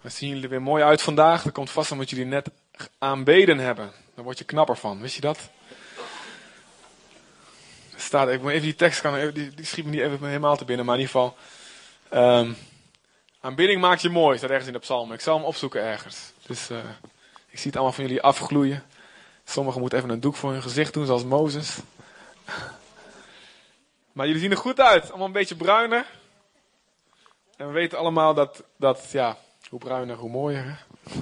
We zien jullie er weer mooi uit vandaag. Dat komt vast omdat jullie net aanbeden hebben. Daar word je knapper van, wist je dat? Staat, ik moet even die tekst, kan, die, die schiet me niet even helemaal te binnen, maar in ieder geval. ehm, aanbidding maakt je mooi, staat ergens in de psalm. Ik zal hem opzoeken ergens. Dus eh, ik zie het allemaal van jullie afgloeien. Sommigen moeten even een doek voor hun gezicht doen, zoals Mozes. Maar jullie zien er goed uit. Allemaal een beetje bruiner. En we weten allemaal dat, dat ja, hoe bruiner, hoe mooier.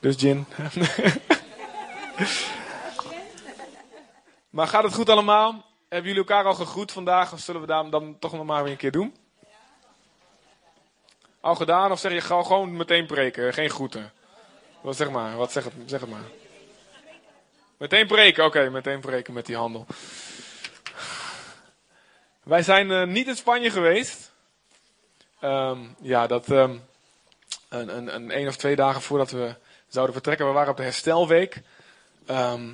dus gin. maar gaat het goed allemaal? Hebben jullie elkaar al gegroet vandaag? Of zullen we daar dan toch nog maar weer een keer doen? Al gedaan? Of zeg je gewoon- gewoon meteen preken? Geen groeten? Wat zeg maar? Wat zeg het, zeg het maar. Meteen preken? Oké, meteen preken met die handel. Wij zijn eh, niet in Spanje geweest. Ehm, ja, dat ehm, een, een, een één of twee dagen voordat we zouden vertrekken. We waren op de herstelweek. Ehm,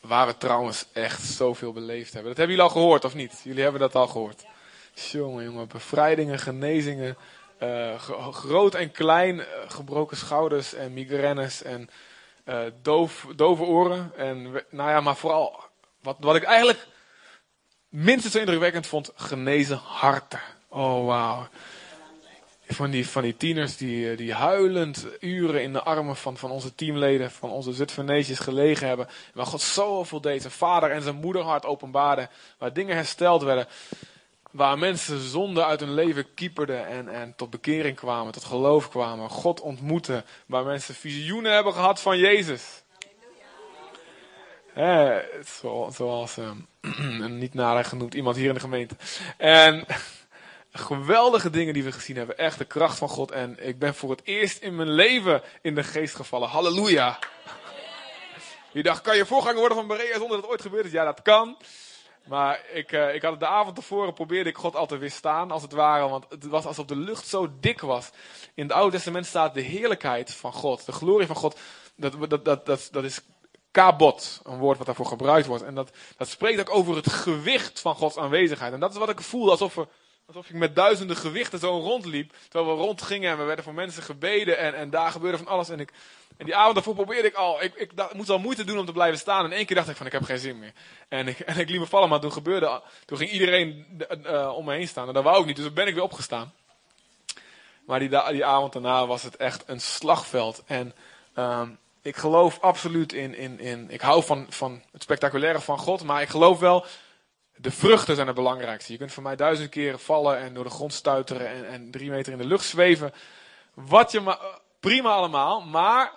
waar we trouwens echt zoveel beleefd hebben. Dat hebben jullie al gehoord, of niet? Jullie hebben dat al gehoord. Jongen, jongen, bevrijdingen, genezingen. gro- groot en klein, eh, gebroken schouders en migraines en eh, doof, dove oren. En nou ja, maar vooral, wat, wat ik eigenlijk minstens zo indrukwekkend vond, genezen harten. Oh, wauw. Van die, van die tieners die, eh, die huilend uren in de armen van, van onze teamleden, van onze Zutpheneesjes gelegen hebben. Waar God zoveel deed. Zijn vader en zijn moederhart openbaarde. Waar dingen hersteld werden. Waar mensen zonde uit hun leven kieperden en, en tot bekering kwamen, tot geloof kwamen. God ontmoeten. Waar mensen visioenen hebben gehad van Jezus. Zoals ehm, een niet nader genoemd iemand hier in de gemeente. En geweldige dingen die we gezien hebben. Echt de kracht van God. En ik ben voor het eerst in mijn leven in de geest gevallen. Halleluja. Je dacht, kan je voorganger worden van Berea zonder dat het ooit gebeurd is? Ja, dat kan. Maar ik, eh, ik had het de avond tevoren probeerde ik God al te weerstaan, als het ware. Want het was alsof de lucht zo dik was. In het Oude Testament staat de heerlijkheid van God, de glorie van God. Dat, dat, dat, dat, dat is kabot, een woord wat daarvoor gebruikt wordt. En dat, dat spreekt ook over het gewicht van Gods aanwezigheid. En dat is wat ik voelde, alsof, we, alsof ik met duizenden gewichten zo rondliep. Terwijl we rondgingen en we werden voor mensen gebeden en, en daar gebeurde van alles. En, ik, en die avond daarvoor probeerde ik al, ik, ik moest al moeite doen om te blijven staan. En één keer dacht ik van, ik heb geen zin meer. En ik, en ik liet me vallen, maar toen gebeurde, toen ging iedereen eh, om me heen staan. En dat wou ik niet, dus toen ben ik weer opgestaan. Maar die, die avond daarna was het echt een slagveld. En ehm, ik geloof absoluut in, in, in. Ik hou van, van het spectaculaire van God, maar ik geloof wel. De vruchten zijn het belangrijkste. Je kunt van mij duizend keren vallen en door de grond stuiteren en, en drie meter in de lucht zweven. Wat je maar. Prima allemaal, maar.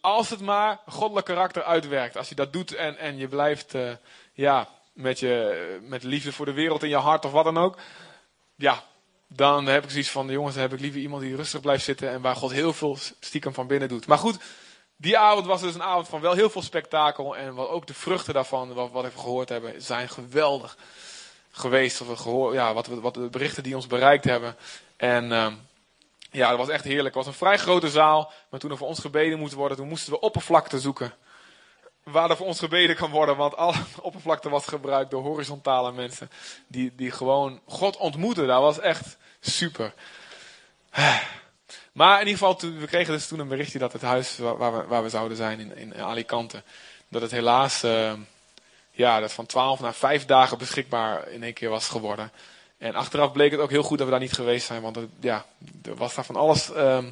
Als het maar goddelijk karakter uitwerkt. Als je dat doet en, en je blijft. eh, ja, met, je, met liefde voor de wereld in je hart of wat dan ook. Ja, dan heb ik zoiets van, jongens, dan heb ik liever iemand die rustig blijft zitten en waar God heel veel stiekem van binnen doet. Maar goed, die avond was dus een avond van wel heel veel spektakel en wat ook de vruchten daarvan, wat, wat we gehoord hebben, zijn geweldig geweest. Wat, we gehoor, ja, wat, wat de berichten die ons bereikt hebben. En ehm, ja, dat was echt heerlijk. Het was een vrij grote zaal, maar toen er voor ons gebeden moest worden, toen moesten we oppervlakte zoeken. Waar er voor ons gebeden kan worden, want alle oppervlakte was gebruikt door horizontale mensen. Die, die gewoon God ontmoeten. Dat was echt super. Maar in ieder geval, we kregen dus toen een berichtje dat het huis waar, we, waar we zouden zijn in, in Alicante, dat het helaas eh, ja, dat van 12 naar 5 dagen beschikbaar in één keer was geworden. En achteraf bleek het ook heel goed dat we daar niet geweest zijn, want het, ja, er was daar van alles ehm,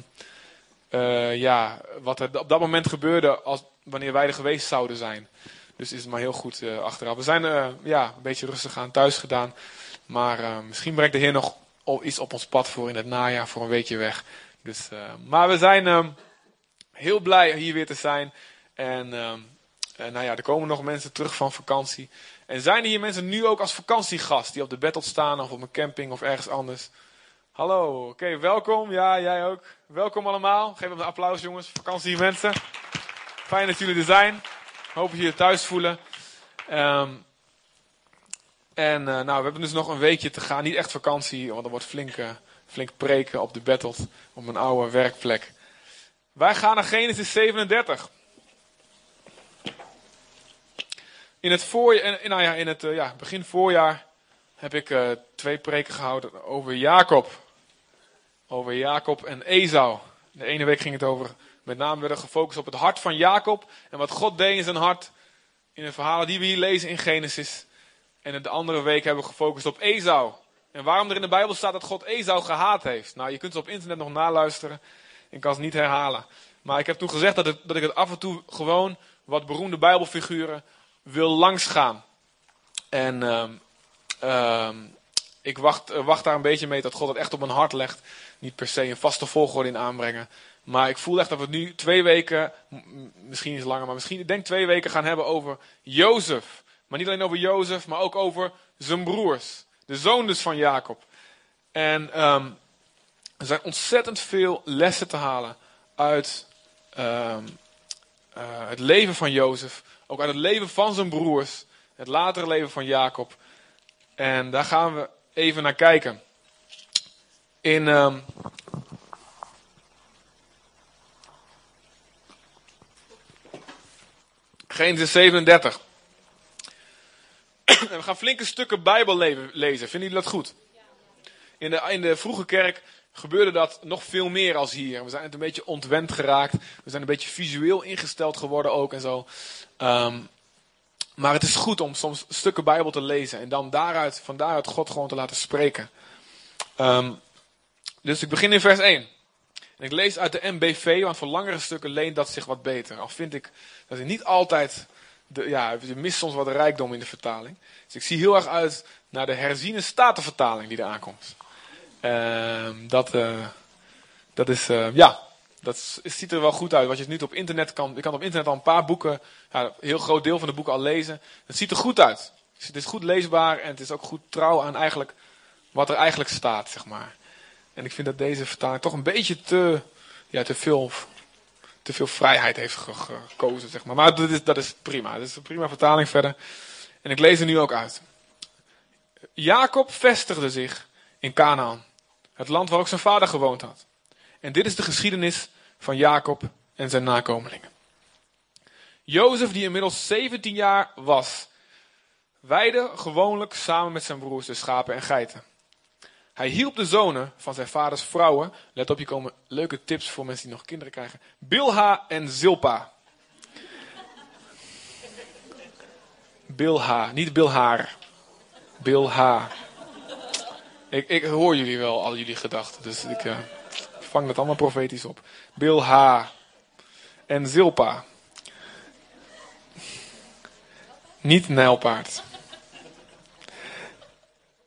eh, ja, wat er op dat moment gebeurde als, wanneer wij er geweest zouden zijn. Dus is het maar heel goed eh, achteraf. We zijn eh, ja, een beetje rustig aan thuis gedaan. Maar misschien brengt de Heer nog iets op ons pad voor in het najaar, voor een weekje weg. Dus, eh, maar we zijn ehm, heel blij hier weer te zijn. En ehm, eh, nou ja, er komen nog mensen terug van vakantie. En zijn er hier mensen nu ook als vakantiegast die op de battle staan of op een camping of ergens anders? Hallo, oké, welkom. Ja, jij ook. Welkom allemaal. Geef hem een applaus, jongens. Vakantiemensen. Fijn dat jullie er zijn. Hoop dat jullie je thuis voelen. Ehm, en eh, nou, we hebben dus nog een weekje te gaan. Niet echt vakantie, want er wordt flink, eh, flink preken op de Battled. Op mijn oude werkplek. Wij gaan naar Genesis 37. In het, nou ja, in het eh, ja, begin voorjaar heb ik eh, twee preken gehouden over Jacob. over Jacob en Esau. De ene week ging het over, met name werden gefocust op het hart van Jacob en wat God deed in zijn hart in de verhalen die we hier lezen in Genesis. En de andere week hebben we gefocust op Esau. En waarom er in de Bijbel staat dat God Esau gehaat heeft. Nou, je kunt het op internet nog naluisteren. Ik kan het niet herhalen. Maar ik heb toen gezegd dat, ik het af en toe gewoon wat beroemde Bijbelfiguren wil langsgaan. En uh, uh, ik wacht, uh, wacht daar een beetje mee dat God het echt op mijn hart legt. Niet per se een vaste volgorde in aanbrengen. Maar ik voel echt dat we nu twee weken, misschien iets langer, maar misschien ik denk twee weken gaan hebben over Jozef. Maar niet alleen over Jozef, maar ook over zijn broers. De zoon dus van Jacob. En um, er zijn ontzettend veel lessen te halen uit um, uh, het leven van Jozef. Ook uit het leven van zijn broers. Het latere leven van Jacob. En daar gaan we even naar kijken. In um, Genesis 37. we gaan flinke stukken Bijbel lezen. Vinden jullie dat goed? In de, in de vroege kerk gebeurde dat nog veel meer als hier. We zijn het een beetje ontwend geraakt. We zijn een beetje visueel ingesteld geworden ook en zo. Um, maar het is goed om soms stukken Bijbel te lezen en dan daaruit, van daaruit God gewoon te laten spreken. Um, dus ik begin in vers 1. En ik lees uit de MBV, want voor langere stukken leent dat zich wat beter. Al vind ik dat hij niet altijd, de, ja, je mist soms wat rijkdom in de vertaling. Dus ik zie heel erg uit naar de herziene statenvertaling die er aankomt. Uh, dat, uh, dat is, uh, ja, dat ziet er wel goed uit. Wat je nu op internet kan, je kan op internet al een paar boeken, ja, een heel groot deel van de boeken al lezen. Het ziet er goed uit. Het is goed leesbaar en het is ook goed trouw aan eigenlijk wat er eigenlijk staat, zeg maar. En ik vind dat deze vertaling toch een beetje te, ja, te veel te veel vrijheid heeft gekozen, zeg maar. Maar dat is, is prima. Dat is een prima vertaling verder. En ik lees er nu ook uit. Jacob vestigde zich in Canaan, het land waar ook zijn vader gewoond had. En dit is de geschiedenis van Jacob en zijn nakomelingen. Jozef, die inmiddels 17 jaar was, weide gewoonlijk samen met zijn broers de schapen en geiten. Hij hielp de zonen van zijn vaders vrouwen. Let op, hier komen leuke tips voor mensen die nog kinderen krijgen. Bilha en Zilpa. Bilha, niet Bilhaar. Bilha. Ik, ik hoor jullie wel, al jullie gedachten. Dus ik uh, vang dat allemaal profetisch op. Bilha en Zilpa. Niet Nijlpaard.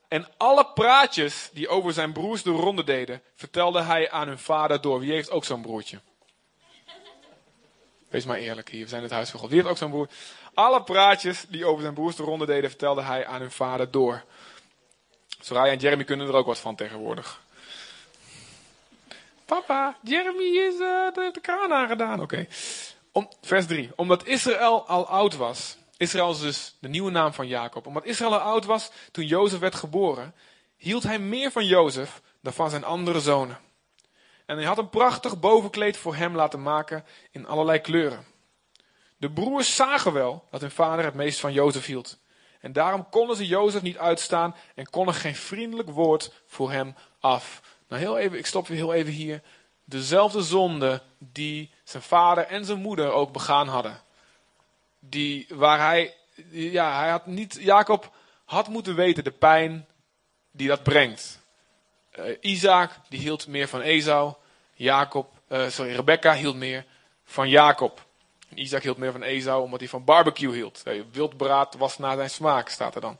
En alle praatjes die over zijn broers de ronde deden, vertelde hij aan hun vader door. Wie heeft ook zo'n broertje? Wees maar eerlijk hier, we zijn het huis van God. Wie heeft ook zo'n broer? Alle praatjes die over zijn broers de ronde deden, vertelde hij aan hun vader door. Soraya en Jeremy kunnen er ook wat van tegenwoordig. Papa, Jeremy is uh, de, kraan aangedaan. Oké. Vers 3. Omdat Israël al oud was, Israël is dus de nieuwe naam van Jacob. Omdat Israël al oud was toen Jozef werd geboren, hield hij meer van Jozef dan van zijn andere zonen. En hij had een prachtig bovenkleed voor hem laten maken in allerlei kleuren. De broers zagen wel dat hun vader het meest van Jozef hield. En daarom konden ze Jozef niet uitstaan en konden geen vriendelijk woord voor hem af. Nou, heel even, ik stop weer heel even hier. Dezelfde zonde die zijn vader en zijn moeder ook begaan hadden die, waar hij, ja, hij had niet, Jacob had moeten weten de pijn die dat brengt. Uh, Isaac, die hield meer van Esau. Jacob, uh, sorry, Rebecca hield meer van Jacob. Isaac hield meer van Esau omdat hij van barbecue hield. Uh, wildbraad was naar zijn smaak, staat er dan.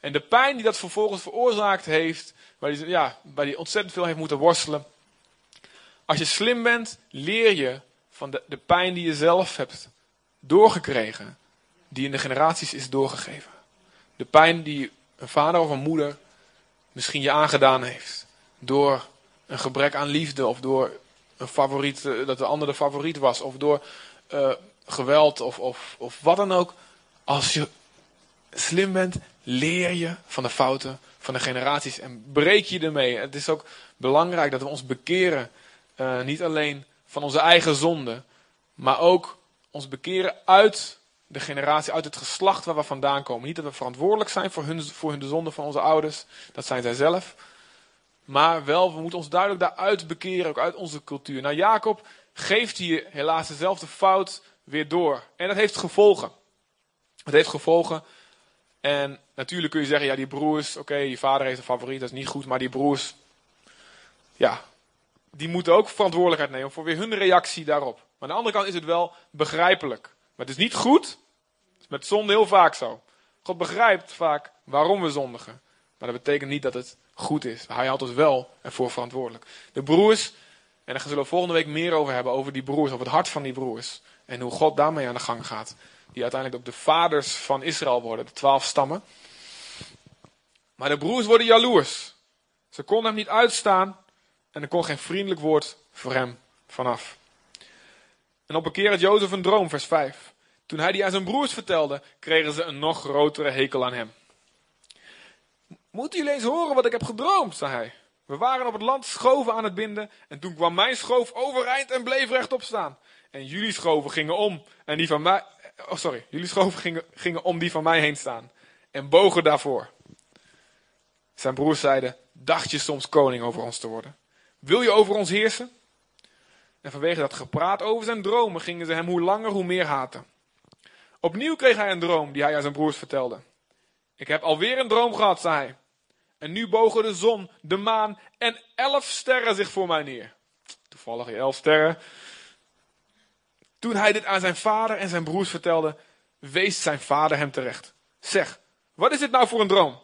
En de pijn die dat vervolgens veroorzaakt heeft, waar hij, ja, waar hij ontzettend veel heeft moeten worstelen. Als je slim bent, leer je van de, de pijn die je zelf hebt doorgekregen, die in de generaties is doorgegeven. De pijn die een vader of een moeder misschien je aangedaan heeft. Door een gebrek aan liefde of door een favoriet, eh, dat de ander de favoriet was. Of door uh, geweld of, of, of wat dan ook. Als je slim bent, leer je van de fouten van de generaties en breek je ermee. Het is ook belangrijk dat we ons bekeren. Uh, niet alleen van onze eigen zonde, maar ook ons bekeren uit de generatie, uit het geslacht waar we vandaan komen. Niet dat we verantwoordelijk zijn voor hun, voor hun de zonde van onze ouders, dat zijn zij zelf. Maar wel, we moeten ons duidelijk daaruit bekeren, ook uit onze cultuur. Nou, Jacob geeft hier helaas dezelfde fout weer door. En dat heeft gevolgen. Het heeft gevolgen. En natuurlijk kun je zeggen, ja, die broers, oké, je vader heeft een favoriet, dat is niet goed. Maar die broers, ja, die moeten ook verantwoordelijkheid nemen voor weer hun reactie daarop. Maar aan de andere kant is het wel begrijpelijk. Maar het is niet goed. Het is met zonde heel vaak zo. God begrijpt vaak waarom we zondigen. Maar dat betekent niet dat het goed is. Hij houdt ons wel ervoor verantwoordelijk. De broers, en daar zullen we volgende week meer over hebben, over die broers, over het hart van die broers. En hoe God daarmee aan de gang gaat. Die uiteindelijk ook de vaders van Israël worden, de twaalf stammen. Maar de broers worden jaloers. Ze konden hem niet uitstaan en er kon geen vriendelijk woord voor hem vanaf. En op een keer had Jozef een droom, vers 5. Toen hij die aan zijn broers vertelde, kregen ze een nog grotere hekel aan hem. Moeten jullie eens horen wat ik heb gedroomd, zei hij. We waren op het land schoven aan het binden en toen kwam mijn schoof overeind en bleef rechtop staan. En jullie schoven gingen om en die van mij, oh sorry, jullie schoven gingen, gingen om die van mij heen staan en bogen daarvoor. Zijn broers zeiden, dacht je soms koning over ons te worden? Wil je over ons heersen? En vanwege dat gepraat over zijn dromen gingen ze hem hoe langer hoe meer haten. Opnieuw kreeg hij een droom die hij aan zijn broers vertelde. Ik heb alweer een droom gehad, zei hij. En nu bogen de zon, de maan en elf sterren zich voor mij neer. Toevallig elf sterren. Toen hij dit aan zijn vader en zijn broers vertelde, wees zijn vader hem terecht. Zeg, wat is dit nou voor een droom?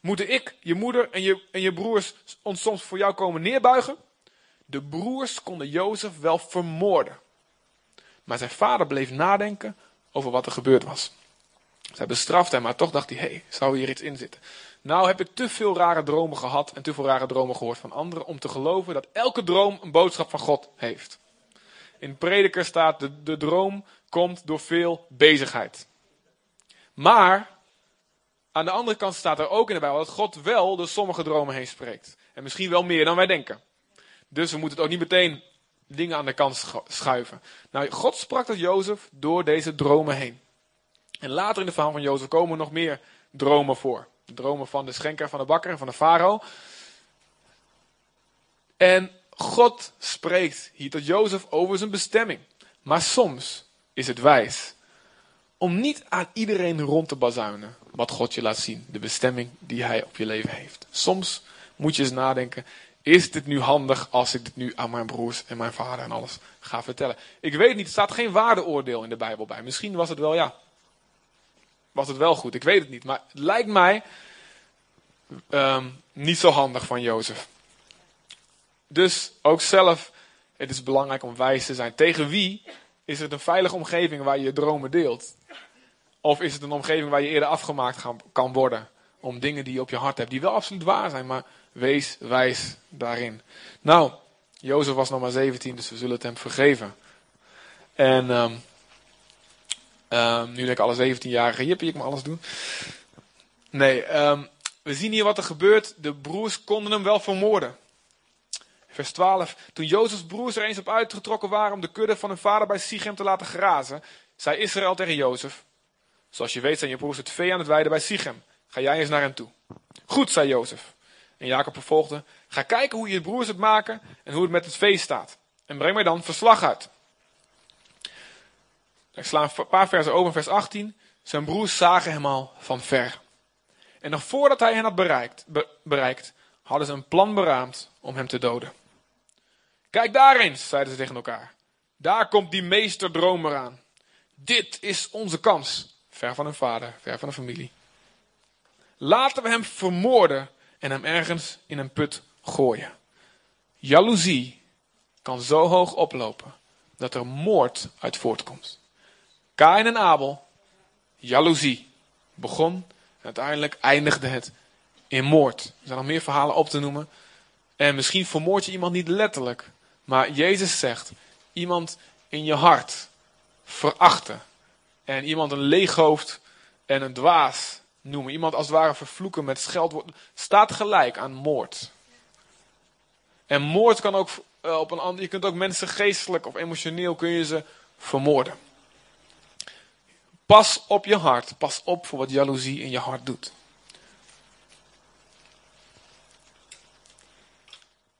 Moeten ik, je moeder en je, en je broers ons soms voor jou komen neerbuigen? De broers konden Jozef wel vermoorden. Maar zijn vader bleef nadenken over wat er gebeurd was. Zij bestrafte hem, maar toch dacht hij, hé, hey, zou hier iets in zitten? Nou heb ik te veel rare dromen gehad en te veel rare dromen gehoord van anderen om te geloven dat elke droom een boodschap van God heeft. In prediker staat, de, de droom komt door veel bezigheid. Maar, aan de andere kant staat er ook in de Bijbel dat God wel door sommige dromen heen spreekt. En misschien wel meer dan wij denken. Dus we moeten het ook niet meteen dingen aan de kant schuiven. Nou, God sprak tot Jozef door deze dromen heen. En later in de verhaal van Jozef komen nog meer dromen voor. dromen van de schenker, van de bakker en van de farao. En God spreekt hier tot Jozef over zijn bestemming. Maar soms is het wijs om niet aan iedereen rond te bazuinen wat God je laat zien. De bestemming die hij op je leven heeft. Soms moet je eens nadenken, is dit nu handig als ik dit nu aan mijn broers en mijn vader en alles ga vertellen? Ik weet niet, er staat geen waardeoordeel in de Bijbel bij. Misschien was het wel, ja, was het wel goed. Ik weet het niet. Maar het lijkt mij um, niet zo handig van Jozef. Dus ook zelf, het is belangrijk om wijs te zijn. Tegen wie is het een veilige omgeving waar je je dromen deelt? Of is het een omgeving waar je eerder afgemaakt kan worden? Om dingen die je op je hart hebt, die wel absoluut waar zijn, maar wees wijs daarin. Nou, Jozef was nog maar 17, dus we zullen het hem vergeven. En um, um, nu denk ik alle 17-jarige, jippie, ik mag alles doen. Nee, um, we zien hier wat er gebeurt. De broers konden hem wel vermoorden. Vers 12. Toen Jozefs broers er eens op uitgetrokken waren om de kudde van hun vader bij Sichem te laten grazen, zei Israël tegen Jozef: Zoals je weet zijn je broers het vee aan het weiden bij Sichem. Ga jij eens naar hen toe. Goed, zei Jozef. En Jacob vervolgde: Ga kijken hoe je broers het maken en hoe het met het vee staat. En breng mij dan verslag uit. Ik sla een paar versen over, vers 18. Zijn broers zagen hem al van ver. En nog voordat hij hen had bereikt, bereikt hadden ze een plan beraamd om hem te doden. Kijk daar eens, zeiden ze tegen elkaar. Daar komt die meesterdromer aan. Dit is onze kans. Ver van hun vader, ver van de familie. Laten we hem vermoorden en hem ergens in een put gooien. Jaloezie kan zo hoog oplopen dat er moord uit voortkomt. Kain en Abel, jaloezie, begon en uiteindelijk eindigde het in moord. Er zijn nog meer verhalen op te noemen. En misschien vermoord je iemand niet letterlijk. Maar Jezus zegt, iemand in je hart verachten. En iemand een leeghoofd en een dwaas noemen. Iemand als het ware vervloeken met scheldwoord. Staat gelijk aan moord. En moord kan ook eh, op een ander. Je kunt ook mensen geestelijk of emotioneel kun je ze vermoorden. Pas op je hart. Pas op voor wat jaloezie in je hart doet.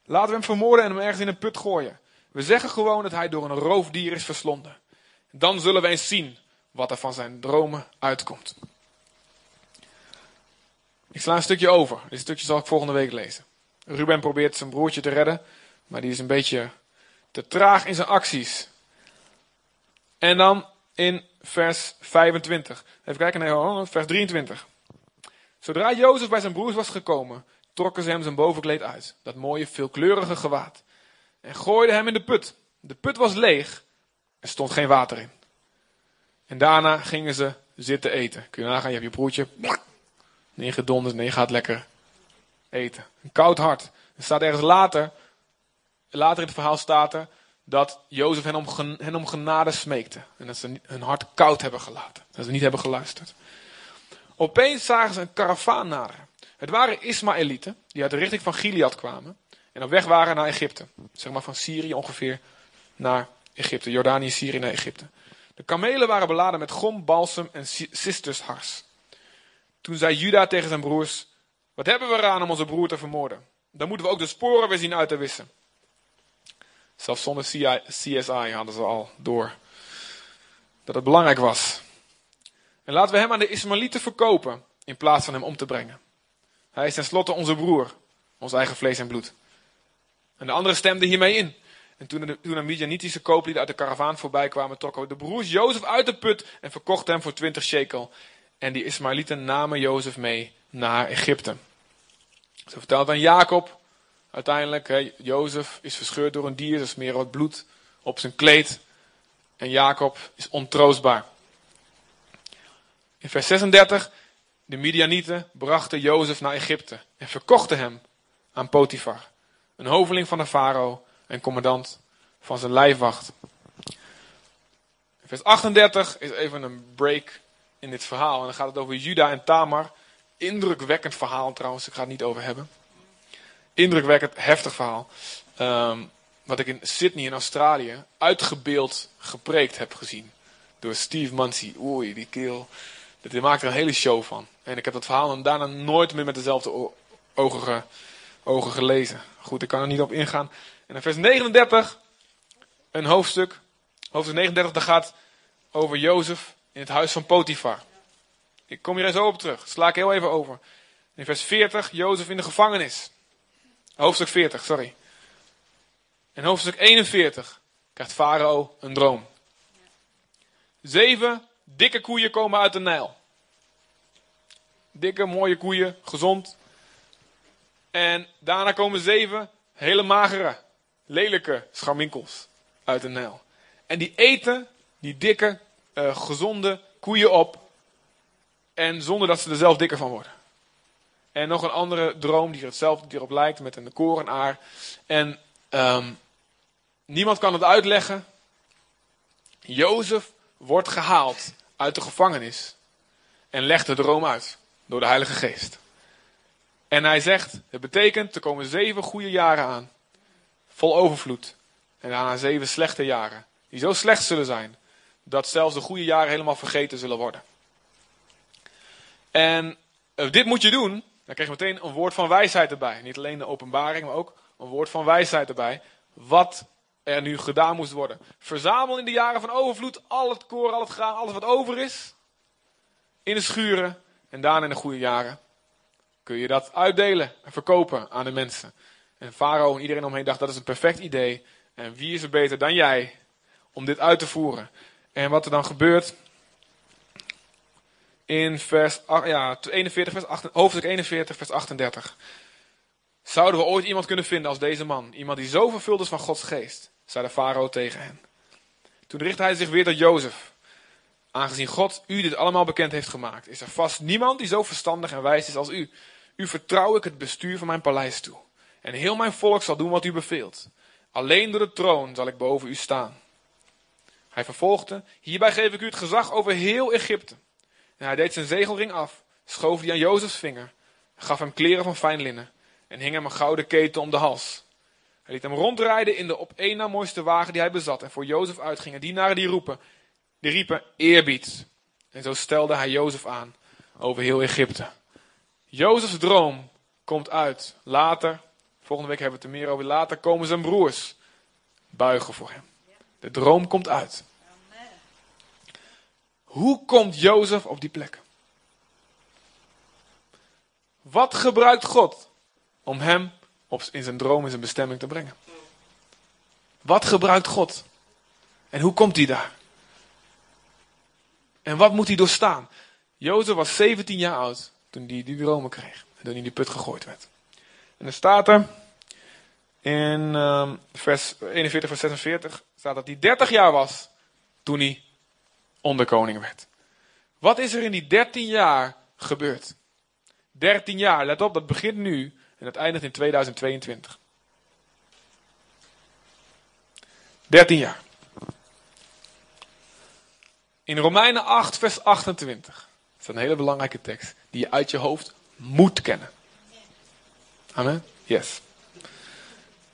Laten we hem vermoorden en hem ergens in een put gooien. We zeggen gewoon dat hij door een roofdier is verslonden. Dan zullen we eens zien wat er van zijn dromen uitkomt. Ik sla een stukje over. Dit stukje zal ik volgende week lezen. Ruben probeert zijn broertje te redden, maar die is een beetje te traag in zijn acties. En dan in vers 25. Even kijken, nee, oh, vers 23. Zodra Jozef bij zijn broers was gekomen, trokken ze hem zijn bovenkleed uit, dat mooie veelkleurige gewaad, en gooiden hem in de put. De put was leeg, er stond geen water in. En daarna gingen ze zitten eten. Kun je nagaan, je hebt je broertje, nee gedonderd, nee gaat lekker eten. Een koud hart. Er staat ergens later, later in het verhaal staat er, dat Jozef hen om, genade smeekte. En dat ze hun hart koud hebben gelaten. Dat ze niet hebben geluisterd. Opeens zagen ze een karavaan naderen. Het waren Ismaëlieten die uit de richting van Gilead kwamen. En op weg waren naar Egypte. Zeg maar van Syrië ongeveer naar Egypte. Jordanië, Syrië naar Egypte. De kamelen waren beladen met gom, balsem en cistushars. Toen zei Juda tegen zijn broers: Wat hebben we eraan om onze broer te vermoorden? Dan moeten we ook de sporen weer zien uit te wissen. Zelfs zonder CSI hadden ze al door dat het belangrijk was. En laten we hem aan de Ismaëlieten verkopen in plaats van hem om te brengen. Hij is tenslotte onze broer, ons eigen vlees en bloed. En de anderen stemden hiermee in. En toen de, toen de Midianitische kooplieden uit de karavaan voorbij kwamen, trokken de broers Jozef uit de put en verkochten hem voor twintig shekel. En die Ismaëlieten namen Jozef mee naar Egypte. Ze vertelt aan Jacob, uiteindelijk, hè, Jozef is verscheurd door een dier, ze smeren wat bloed op zijn kleed. En Jacob is ontroostbaar. In vers 36, de Midianieten brachten Jozef naar Egypte en verkochten hem aan Potifar, een hoveling van de farao en commandant van zijn lijfwacht. Vers 38 is even een break in dit verhaal. En dan gaat het over Juda en Tamar. Indrukwekkend verhaal trouwens, ik ga het niet over hebben. Indrukwekkend, heftig verhaal. Um, wat ik in Sydney in Australië uitgebeeld gepreekt heb gezien. Door Steve Munsey. Oei, die keel. Die maakt er een hele show van. En ik heb dat verhaal dan daarna nooit meer met dezelfde ogen, ogen gelezen. Goed, ik kan er niet op ingaan. En in vers 39, een hoofdstuk. Hoofdstuk 39, dat gaat over Jozef in het huis van Potifar. Ik kom hier eens op terug. Sla ik heel even over. In vers 40, Jozef in de gevangenis. Hoofdstuk 40, sorry. In hoofdstuk 41 krijgt Farao een droom. Zeven dikke koeien komen uit de Nijl. Dikke, mooie koeien, gezond. En daarna komen zeven hele magere, lelijke scharminkels uit de Nijl. En die eten die dikke, uh, gezonde koeien op. En zonder dat ze er zelf dikker van worden. En nog een andere droom die er hetzelfde erop lijkt met een korenaar. En um, niemand kan het uitleggen. Jozef wordt gehaald uit de gevangenis en legt de droom uit door de Heilige Geest. En hij zegt, het betekent, er komen zeven goede jaren aan, vol overvloed. En daarna zeven slechte jaren, die zo slecht zullen zijn, dat zelfs de goede jaren helemaal vergeten zullen worden. En uh, dit moet je doen, dan krijg je meteen een woord van wijsheid erbij. Niet alleen de openbaring, maar ook een woord van wijsheid erbij. Wat er nu gedaan moest worden. Verzamel in de jaren van overvloed al het koren, al het graan, alles wat over is. In de schuren. En daarna in de goede jaren kun je dat uitdelen en verkopen aan de mensen. En Farao en iedereen omheen dacht dat is een perfect idee. En wie is er beter dan jij om dit uit te voeren? En wat er dan gebeurt in vers, ja, 41, vers 8, hoofdstuk 41, vers 38. Zouden we ooit iemand kunnen vinden als deze man? Iemand die zo vervuld is van Gods geest, zei de farao tegen hen. Toen richtte hij zich weer tot Jozef. Aangezien God u dit allemaal bekend heeft gemaakt, is er vast niemand die zo verstandig en wijs is als u. U vertrouw ik het bestuur van mijn paleis toe. En heel mijn volk zal doen wat u beveelt. Alleen door de troon zal ik boven u staan. Hij vervolgde, hierbij geef ik u het gezag over heel Egypte. En hij deed zijn zegelring af, schoof die aan Jozefs vinger, gaf hem kleren van fijn linnen en hing hem een gouden keten om de hals. Hij liet hem rondrijden in de op één na mooiste wagen die hij bezat en voor Jozef uitgingen dienaren die roepen, die riepen eerbied. En zo stelde hij Jozef aan over heel Egypte. Jozefs droom komt uit later Volgende week hebben we het er meer over. Later komen zijn broers buigen voor hem. De droom komt uit. Hoe komt Jozef op die plek? Wat gebruikt God om hem in zijn droom, in zijn bestemming te brengen? Wat gebruikt God? En hoe komt hij daar? En wat moet hij doorstaan? Jozef was 17 jaar oud toen hij die dromen kreeg. En toen hij die put gegooid werd. En er staat er in um, vers 41, vers 46, staat dat hij 30 jaar was toen hij onderkoning werd. Wat is er in die 13 jaar gebeurd? 13 jaar, let op, dat begint nu en dat eindigt in 2022. 13 jaar. In Romeinen 8, vers 28. Dat is een hele belangrijke tekst die je uit je hoofd moet kennen. Amen? Yes.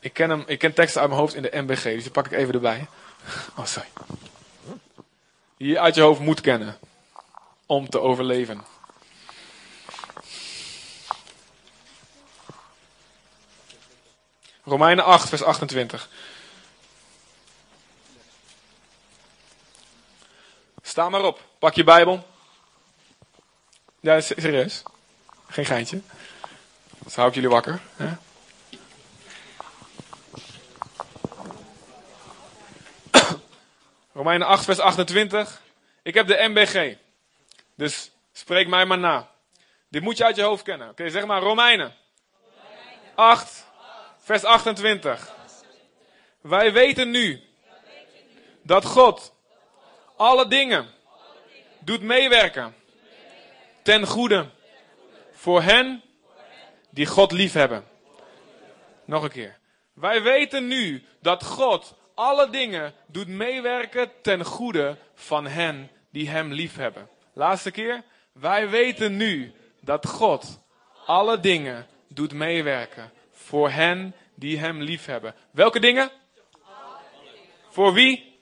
Ik ken, hem, ik ken teksten uit mijn hoofd in de MBG, dus die pak ik even erbij. Oh, sorry. Die je uit je hoofd moet kennen om te overleven. Romeinen 8, vers 28. Sta maar op. Pak je Bijbel. Ja, serieus. Geen geintje. Dan hou ik jullie wakker. Hè? Romeinen 8, vers 28. Ik heb de MBG. Dus spreek mij maar na. Dit moet je uit je hoofd kennen. Oké, zeg maar Romeinen. 8, vers 28. Wij weten nu dat God alle dingen doet meewerken ten goede voor hen die God lief hebben. Nog een keer. Wij weten nu dat God alle dingen doet meewerken ten goede van hen die hem lief hebben. Laatste keer. Wij weten nu dat God alle dingen doet meewerken voor hen die hem lief hebben. Welke dingen? Voor wie?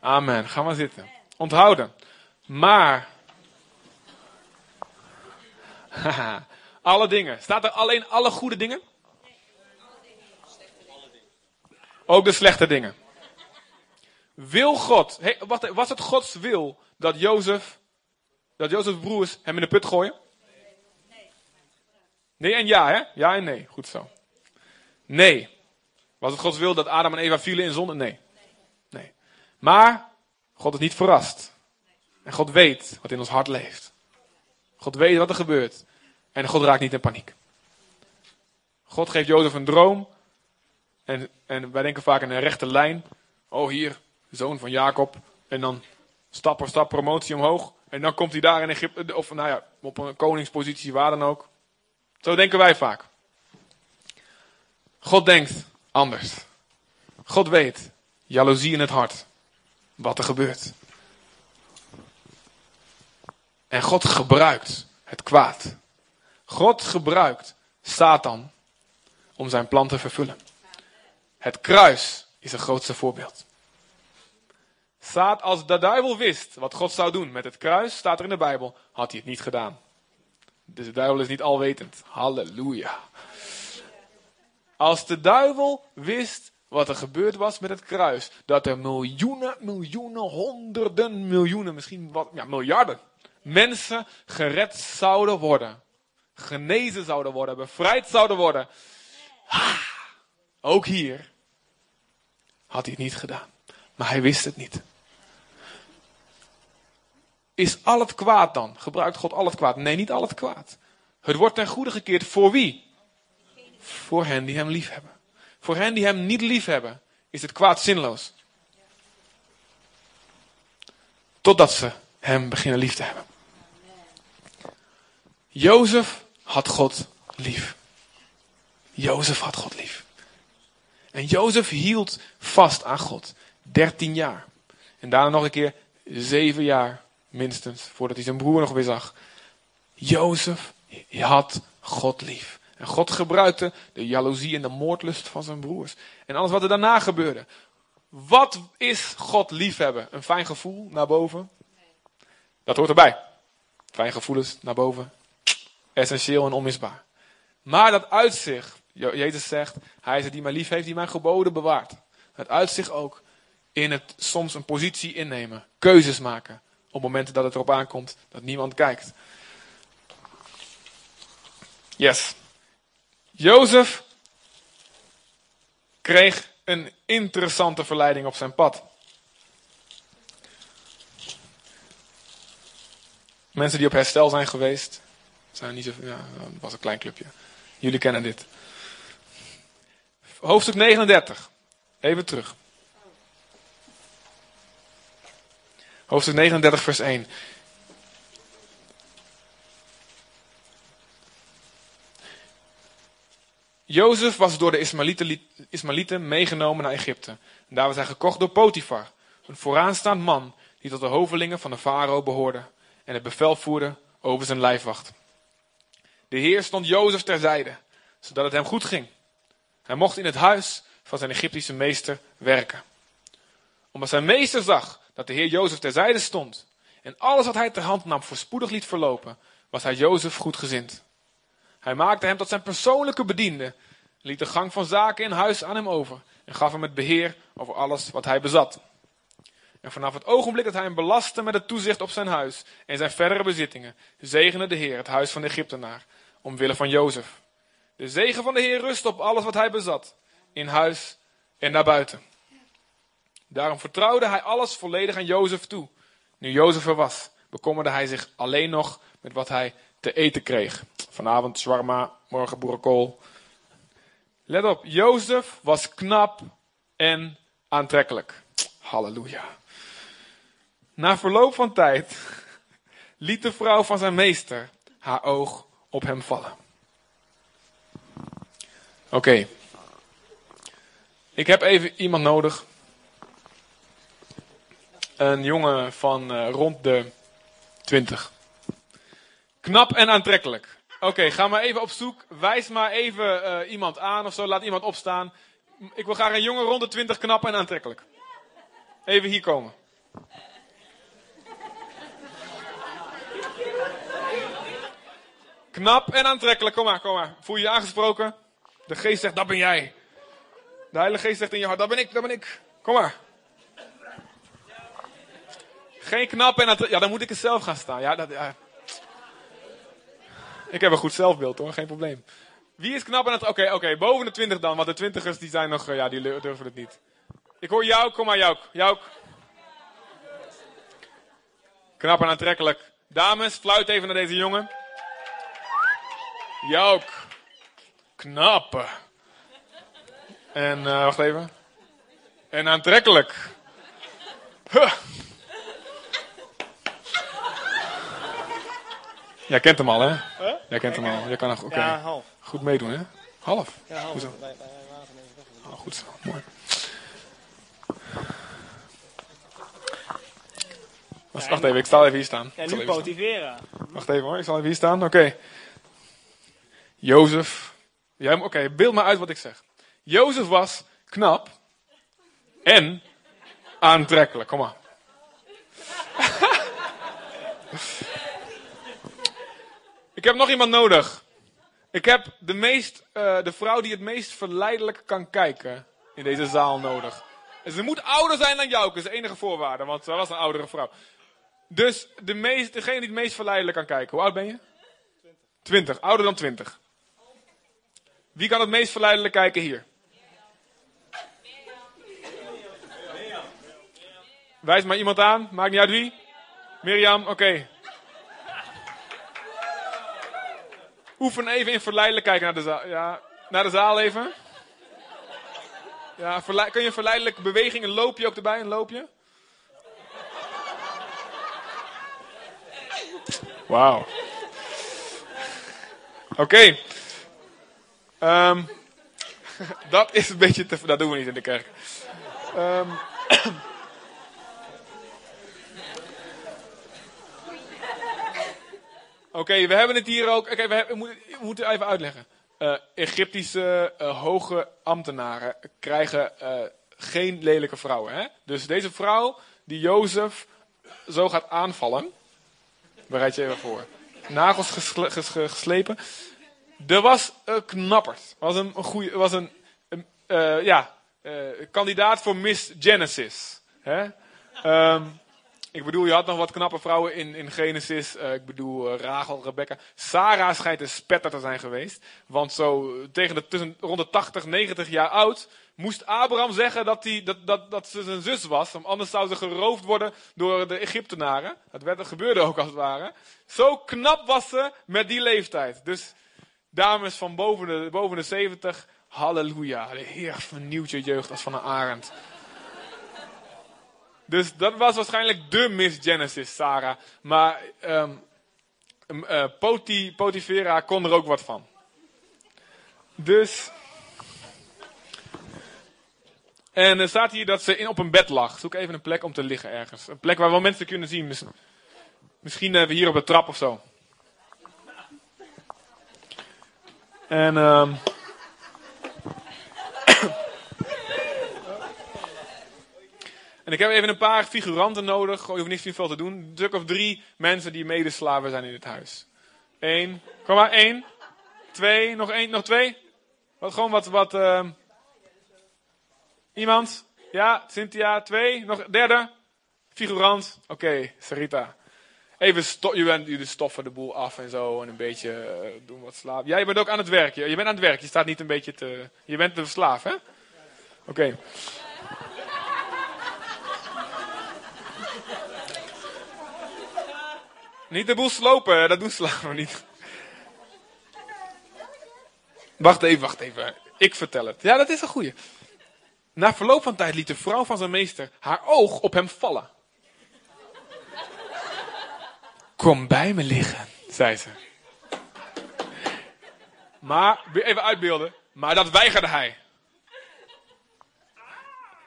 Amen. Ga maar zitten. Onthouden. Maar. alle dingen. Staat er alleen alle goede dingen? Ook de slechte dingen. Wil God, hey, wacht, was het Gods wil dat Jozef, dat Jozef's broers hem in de put gooien? Nee en ja, hè? Ja en nee. Goed zo. Nee. Was het Gods wil dat Adam en Eva vielen in zonde? Nee. Nee. Maar God is niet verrast. En God weet wat in ons hart leeft. God weet wat er gebeurt. En God raakt niet in paniek. God geeft Jozef een droom. En, en wij denken vaak in een rechte lijn. Oh, hier, zoon van Jacob. En dan stap voor stap promotie omhoog. En dan komt hij daar in Egypte, of nou ja, op een koningspositie, waar dan ook. Zo denken wij vaak. God denkt anders. God weet, jaloezie in het hart, wat er gebeurt. En God gebruikt het kwaad. God gebruikt Satan om zijn plan te vervullen. Het kruis is het grootste voorbeeld. Staat als de duivel wist wat God zou doen met het kruis, staat er in de Bijbel, had hij het niet gedaan. Dus de duivel is niet alwetend. Halleluja. Als de duivel wist wat er gebeurd was met het kruis, dat er miljoenen, miljoenen, honderden, miljoenen, misschien wat, ja, miljarden mensen gered zouden worden, genezen zouden worden, bevrijd zouden worden. ook hier had hij het niet gedaan. Maar hij wist het niet. Is al het kwaad dan? Gebruikt God al het kwaad? Nee, niet al het kwaad. Het wordt ten goede gekeerd voor wie? Voor hen die hem lief hebben. Voor hen die hem niet lief hebben, is het kwaad zinloos. Totdat ze hem beginnen lief te hebben. Jozef had God lief. Jozef had God lief. En Jozef hield vast aan God. Dertien jaar. En daarna nog een keer zeven jaar minstens, voordat hij zijn broer nog weer zag. Jozef had God lief. En God gebruikte de jaloezie en de moordlust van zijn broers. En alles wat er daarna gebeurde. Wat is God liefhebben? Een fijn gevoel naar boven? Dat hoort erbij. Fijn gevoelens naar boven. Essentieel en onmisbaar. Maar dat uitzicht Jezus zegt, hij is het die mij lief heeft, die mijn geboden bewaart. Het uitzicht ook in het soms een positie innemen, keuzes maken. Op momenten dat het erop aankomt dat niemand kijkt. Yes. Jozef kreeg een interessante verleiding op zijn pad. Mensen die op herstel zijn geweest, zijn niet zo, ja, was een klein clubje. Jullie kennen dit. Hoofdstuk 39. Even terug. Hoofdstuk 39, vers 1. Jozef was door de Ismaëlieten meegenomen naar Egypte. daar was hij gekocht door Potifar, een vooraanstaand man die tot de hovelingen van de farao behoorde en het bevel voerde over zijn lijfwacht. De Heer stond Jozef terzijde, zodat het hem goed ging. Hij mocht in het huis van zijn Egyptische meester werken. Omdat zijn meester zag dat de Heer Jozef terzijde stond en alles wat hij ter hand nam voorspoedig liet verlopen, was hij Jozef goedgezind. Hij maakte hem tot zijn persoonlijke bediende, liet de gang van zaken in huis aan hem over en gaf hem het beheer over alles wat hij bezat. En vanaf het ogenblik dat hij hem belastte met het toezicht op zijn huis en zijn verdere bezittingen, zegende de Heer het huis van de Egyptenaar, omwille van Jozef. De zegen van de Heer rust op alles wat hij bezat, in huis en daarbuiten. Daarom vertrouwde hij alles volledig aan Jozef toe. Nu Jozef er was, bekommerde hij zich alleen nog met wat hij te eten kreeg. Vanavond shawarma, morgen boerenkool. Let op, Jozef was knap en aantrekkelijk. Halleluja. Na verloop van tijd liet de vrouw van zijn meester haar oog op hem vallen. Oké. Ik heb even iemand nodig. Een jongen van uh, rond de 20. Knap en aantrekkelijk. Oké, ga maar even op zoek. Wijs maar even uh, iemand aan of zo. Laat iemand opstaan. Ik wil graag een jongen rond de 20 knap en aantrekkelijk. Even hier komen. Knap en aantrekkelijk. Kom maar, kom maar. Voel je je aangesproken? De geest zegt, dat ben jij. De Heilige Geest zegt in je hart, dat ben ik, dat ben ik. Kom maar. Geen knap en aantrekkelijk. Ja, dan moet ik er zelf gaan staan. Ja, dat, ja. Ik heb een goed zelfbeeld hoor, geen probleem. Wie is knap en aantrekkelijk? Oké, oké, boven de 20 dan. Want de twintigers die zijn nog, eh, ja, die durven het niet. Ik hoor jou, kom maar Jouk. Jouk. Knap en aantrekkelijk. Dames, fluit even naar deze jongen. Jouk. Knap. En, uh, wacht even. En aantrekkelijk. Huh. Jij kent hem al, hè? Huh? Jij kent hem al. Jij kan nog, okay. Ja, half. Goed meedoen, hè? Half? Ja, half. Bij, bij oh, goed zo, mooi. Wacht, wacht even, ik zal even hier staan. Ja, nu motiveren. Wacht even hoor, ik zal even hier staan. Oké. Okay. Jozef. Ja, Oké, beeld maar uit wat ik zeg. Jozef was knap en aantrekkelijk. Kom maar. ik heb nog iemand nodig. Ik heb de, meest, uh, de vrouw die het meest verleidelijk kan kijken in deze zaal nodig. En ze moet ouder zijn dan jou, dat is de enige voorwaarde, want ze was een oudere vrouw. Dus de meest, degene die het meest verleidelijk kan kijken. Hoe oud ben je? 20. 20, ouder dan 20. Wie kan het meest verleidelijk kijken hier? Wijs maar iemand aan, maakt niet uit wie. Mirjam, oké. Oefen even in verleidelijk kijken naar de zaal. Ja, naar de zaal even. Ja, kun je verleidelijk beweging, een loopje ook erbij, een loopje? Wauw. Oké. Um, dat is een beetje te... Dat doen we niet in de kerk. Um, Oké, we hebben het hier ook. Oké, we, moeten even uitleggen. Uh, Egyptische uh, hoge ambtenaren krijgen uh, geen lelijke vrouwen. Hè? Dus deze vrouw die Jozef zo gaat aanvallen. Bereid je even voor. Nagels gesle, ges, geslepen. Er was een knapperd. Was een, goeie, was een, een uh, ja, uh, kandidaat voor Miss Genesis. Hè? Um, ik bedoel, je had nog wat knappe vrouwen in, in Genesis. Uh, ik bedoel, Rachel, Rebecca. Sarah schijnt een spetter te zijn geweest. Want zo tegen de, tussen, rond de 80, 90 jaar oud moest Abraham zeggen dat, die, dat, dat, dat ze zijn zus was. Want anders zou ze geroofd worden door de Egyptenaren. Dat, werd, dat gebeurde ook als het ware. Zo knap was ze met die leeftijd. Dus dames van boven de, boven de 70, halleluja. De Heer vernieuwt je jeugd als van een arend. Dus dat was waarschijnlijk de Miss Genesis, Sarah. Maar um, uh, Poti, Potifera kon er ook wat van. Dus. En er staat hier dat ze in, op een bed lag. Zoek even een plek om te liggen ergens. Een plek waar wel mensen kunnen zien. Misschien hebben we hier op de trap of zo. En. Um, En ik heb even een paar figuranten nodig. Je hoeft niet veel te doen. Stuk of drie mensen die medeslaven zijn in het huis. Eén. Kom maar, één. Twee. Nog één. Nog twee. Wat, gewoon wat. wat uh... Iemand? Ja, Cynthia. Twee. Nog derde. Figurant. Oké, Sarita. Even sto jullie stoffen de boel af en zo. En een beetje uh, doen wat slaap. Ja, je bent ook aan het werk. Je, bent aan het werk. Je staat niet een beetje te. Je bent de slaaf, hè? Oké. Niet de boel slopen, dat doen slaven niet. Wacht even, wacht even. Ik vertel het. Ja, dat is een goeie. Na verloop van tijd liet de vrouw van zijn meester haar oog op hem vallen. Kom bij me liggen, zei ze. Maar, even uitbeelden. Maar dat weigerde hij.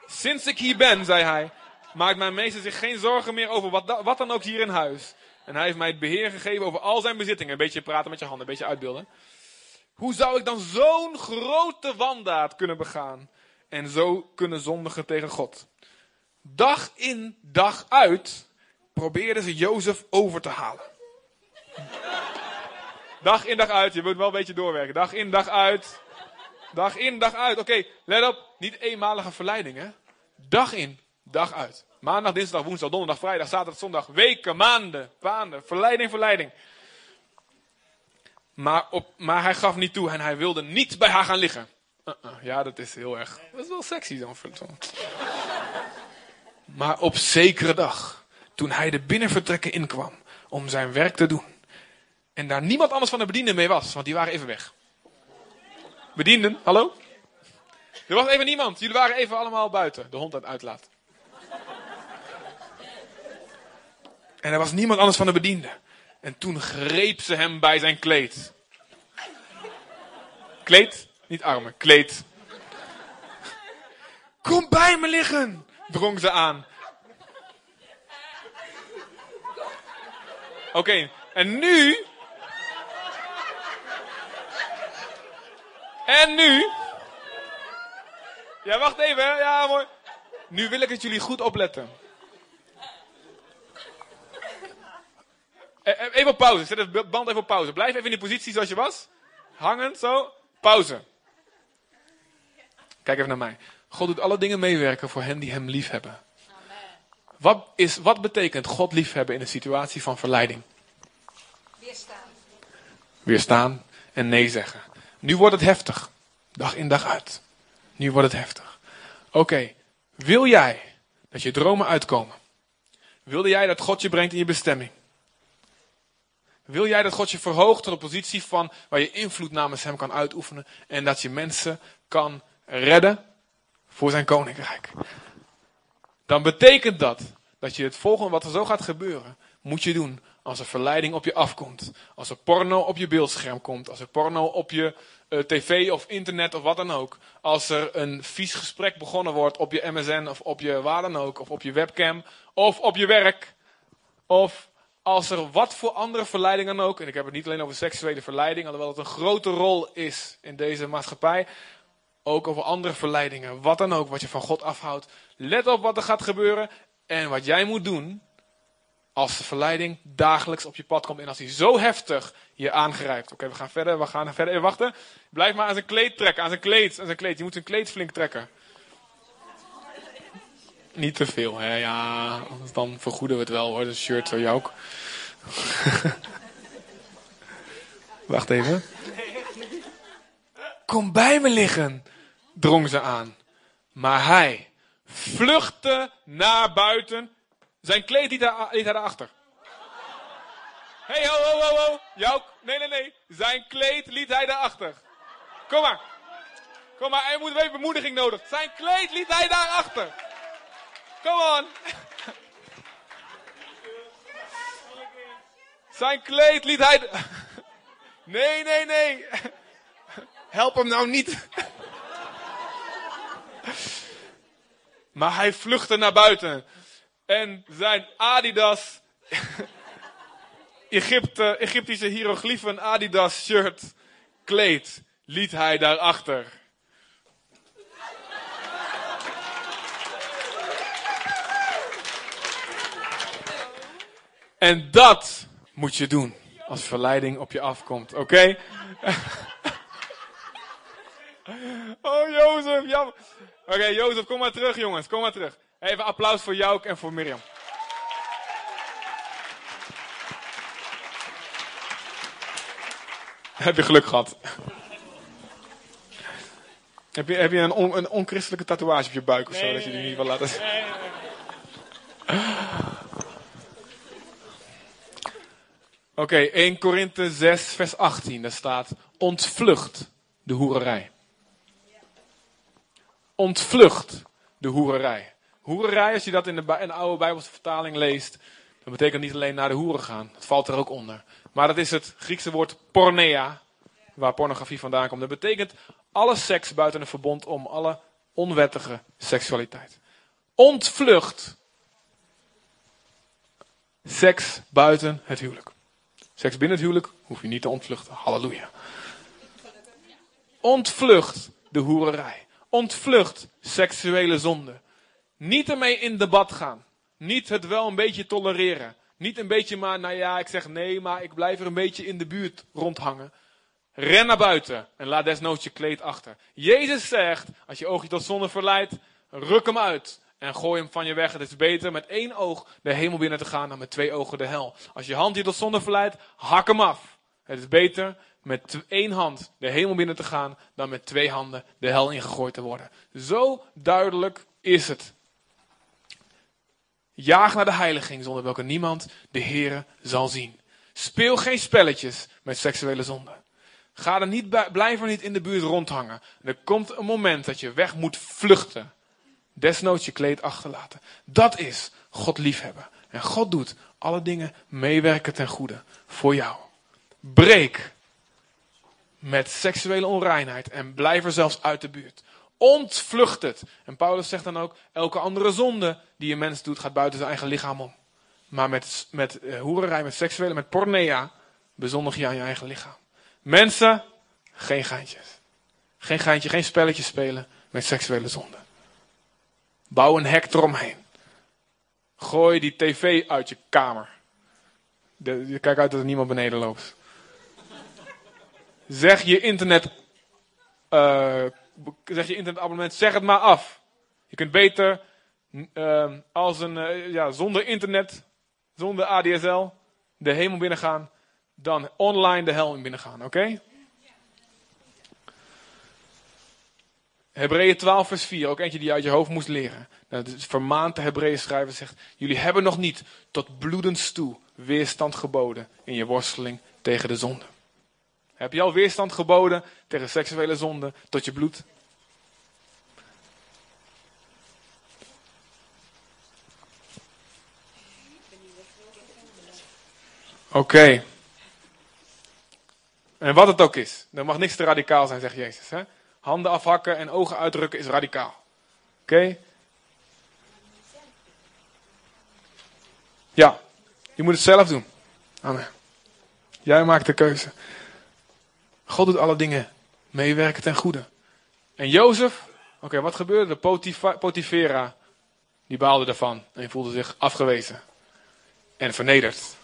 Sinds ik hier ben, zei hij, maakt mijn meester zich geen zorgen meer over wat, wat dan ook hier in huis. En hij heeft mij het beheer gegeven over al zijn bezittingen. Een beetje praten met je handen, een beetje uitbeelden. Hoe zou ik dan zo'n grote wandaad kunnen begaan? En zo kunnen zondigen tegen God? Dag in, dag uit probeerden ze Jozef over te halen. Dag in, dag uit. Je moet wel een beetje doorwerken. Dag in, dag uit. Dag in, dag uit. Oké, let op. Niet eenmalige verleidingen. Dag in, dag uit. Maandag, dinsdag, woensdag, donderdag, vrijdag, zaterdag, zondag. Weken, maanden, maanden. Verleiding, verleiding. Maar, op, maar hij gaf niet toe en hij wilde niet bij haar gaan liggen. Uh -uh, ja, dat is heel erg. Dat is wel sexy zo. Maar op zekere dag, toen hij de binnenvertrekken inkwam om zijn werk te doen. En daar niemand anders van de bedienden mee was, want die waren even weg. Bedienden, hallo? Er was even niemand. Jullie waren even allemaal buiten. De hond het uitlaat. En er was niemand anders van de bediende. En toen greep ze hem bij zijn kleed. Kleed? Niet armen, kleed. Kom bij me liggen, drong ze aan. Oké, en nu. En nu. Ja, wacht even, ja mooi. Nu wil ik dat jullie goed opletten. Eh, eh, even op pauze. Zet het band even op pauze. Blijf even in die positie zoals je was. Hangend, zo. Pauze. Kijk even naar mij. God doet alle dingen meewerken voor hen die hem lief hebben. Wat, is, wat betekent God liefhebben in een situatie van verleiding? Weerstaan. Weerstaan en nee zeggen. Nu wordt het heftig. Dag in dag uit. Nu wordt het heftig. Oké, wil jij dat je dromen uitkomen? Wilde jij dat God je brengt in je bestemming? Wil jij dat God je verhoogt tot een positie van waar je invloed namens Hem kan uitoefenen en dat je mensen kan redden voor zijn koninkrijk? Dan betekent dat dat je het volgende wat er zo gaat gebeuren, moet je doen als er verleiding op je afkomt. Als er porno op je beeldscherm komt. Als er porno op je uh, tv of internet of wat dan ook. Als er een vies gesprek begonnen wordt op je MSN of op je waar dan ook. Of op je webcam. Of op je werk. Of als er wat voor andere verleiding dan ook, en ik heb het niet alleen over seksuele verleiding, alhoewel het een grote rol is in deze maatschappij, ook over andere verleidingen, wat dan ook, wat je van God afhoudt. Let op wat er gaat gebeuren en wat jij moet doen, als de verleiding dagelijks op je pad komt en als hij zo heftig je aangrijpt. Oké, we gaan verder, we gaan verder. Even wachten. Blijf maar aan zijn kleed trekken, aan zijn kleed, aan zijn kleed. Je moet zijn kleed flink trekken. Niet te veel, hè? Ja, anders dan vergoeden we het wel hoor. De shirt zo jou ook. Wacht even. Kom bij me liggen, drong ze aan. Maar hij vluchtte naar buiten. Zijn kleed liet hij, daarachter. Hé, hey, ho, ho, ho, ho. Jou, nee, nee, nee. Zijn kleed liet hij daarachter. Kom maar. Kom maar, hij moet even bemoediging nodig. Zijn kleed liet hij daarachter. Come on. Zijn kleed liet hij... Nee, nee, nee. Help hem nou niet. Maar hij vluchtte naar buiten. En zijn Adidas, Egypte, Egyptische hieroglyphen Adidas shirt, kleed, liet hij daarachter. En dat moet je doen als verleiding op je afkomt, oké? oh, Jozef, jammer. Oké, okay, Jozef, kom maar terug, jongens. Kom maar terug. Even applaus voor Jouk en voor Mirjam. Heb je geluk gehad? heb je, heb je een, on, een onchristelijke tatoeage op je buik of zo, dat je die niet wil laten zien? Nee, Oké, okay, 1 Korinthe 6, vers 18. Daar staat: Ontvlucht de hoererij. Ontvlucht de hoererij. Hoererij, als je dat in de, oude Bijbelse vertaling leest, dat betekent niet alleen naar de hoeren gaan. Dat valt er ook onder. Maar dat is het Griekse woord pornea, waar pornografie vandaan komt. Dat betekent alle seks buiten een verbond om, alle onwettige seksualiteit. Ontvlucht seks buiten het huwelijk. Seks binnen het huwelijk hoef je niet te ontvluchten. Halleluja. Ontvlucht de hoererij. Ontvlucht seksuele zonde. Niet ermee in debat gaan. Niet het wel een beetje tolereren. Niet een beetje maar, nou ja, ik zeg nee, maar ik blijf er een beetje in de buurt rondhangen. Ren naar buiten en laat desnoods je kleed achter. Jezus zegt, als je oogje tot zonde verleidt, ruk hem uit en gooi hem van je weg. Het is beter met één oog de hemel binnen te gaan dan met twee ogen de hel. Als je hand je tot zonde verleidt, hak hem af. Het is beter met één hand de hemel binnen te gaan dan met twee handen de hel ingegooid te worden. Zo duidelijk is het. Jaag naar de heiliging zonder welke niemand de Here zal zien. Speel geen spelletjes met seksuele zonde. Ga er niet blijf er niet in de buurt rondhangen. Er komt een moment dat je weg moet vluchten. Desnoods je kleed achterlaten. Dat is God liefhebben. En God doet alle dingen meewerken ten goede voor jou. Breek met seksuele onreinheid en blijf er zelfs uit de buurt. Ontvlucht het. En Paulus zegt dan ook, elke andere zonde die een mens doet gaat buiten zijn eigen lichaam om. Maar met, met hoererij, met seksuele, met pornea, bezondig je aan je eigen lichaam. Mensen, geen geintjes. Geen geintje, geen spelletje spelen met seksuele zonde. Bouw een hek eromheen. Gooi die tv uit je kamer. Kijk uit dat er niemand beneden loopt. Zeg je internet, uh, zeg je internetabonnement, zeg het maar af. Je kunt beter uh, als een, uh, ja, zonder internet, zonder ADSL, de hemel binnengaan, dan online de hel in binnengaan, oké? Hebreeën 12 vers 4, ook eentje die je uit je hoofd moest leren. Nou, de vermaante Hebreeën schrijver zegt, jullie hebben nog niet tot bloedens toe weerstand geboden in je worsteling tegen de zonde. Heb je al weerstand geboden tegen seksuele zonde tot je bloed? Oké. En wat het ook is, er mag niks te radicaal zijn, zegt Jezus. Hè? Handen afhakken en ogen uitdrukken is radicaal. Oké? Ja, je moet het zelf doen. Amen. Jij maakt de keuze. God doet alle dingen meewerken ten goede. En Jozef, oké, wat gebeurde? Potif Potifera, die baalde ervan en voelde zich afgewezen. en vernederd.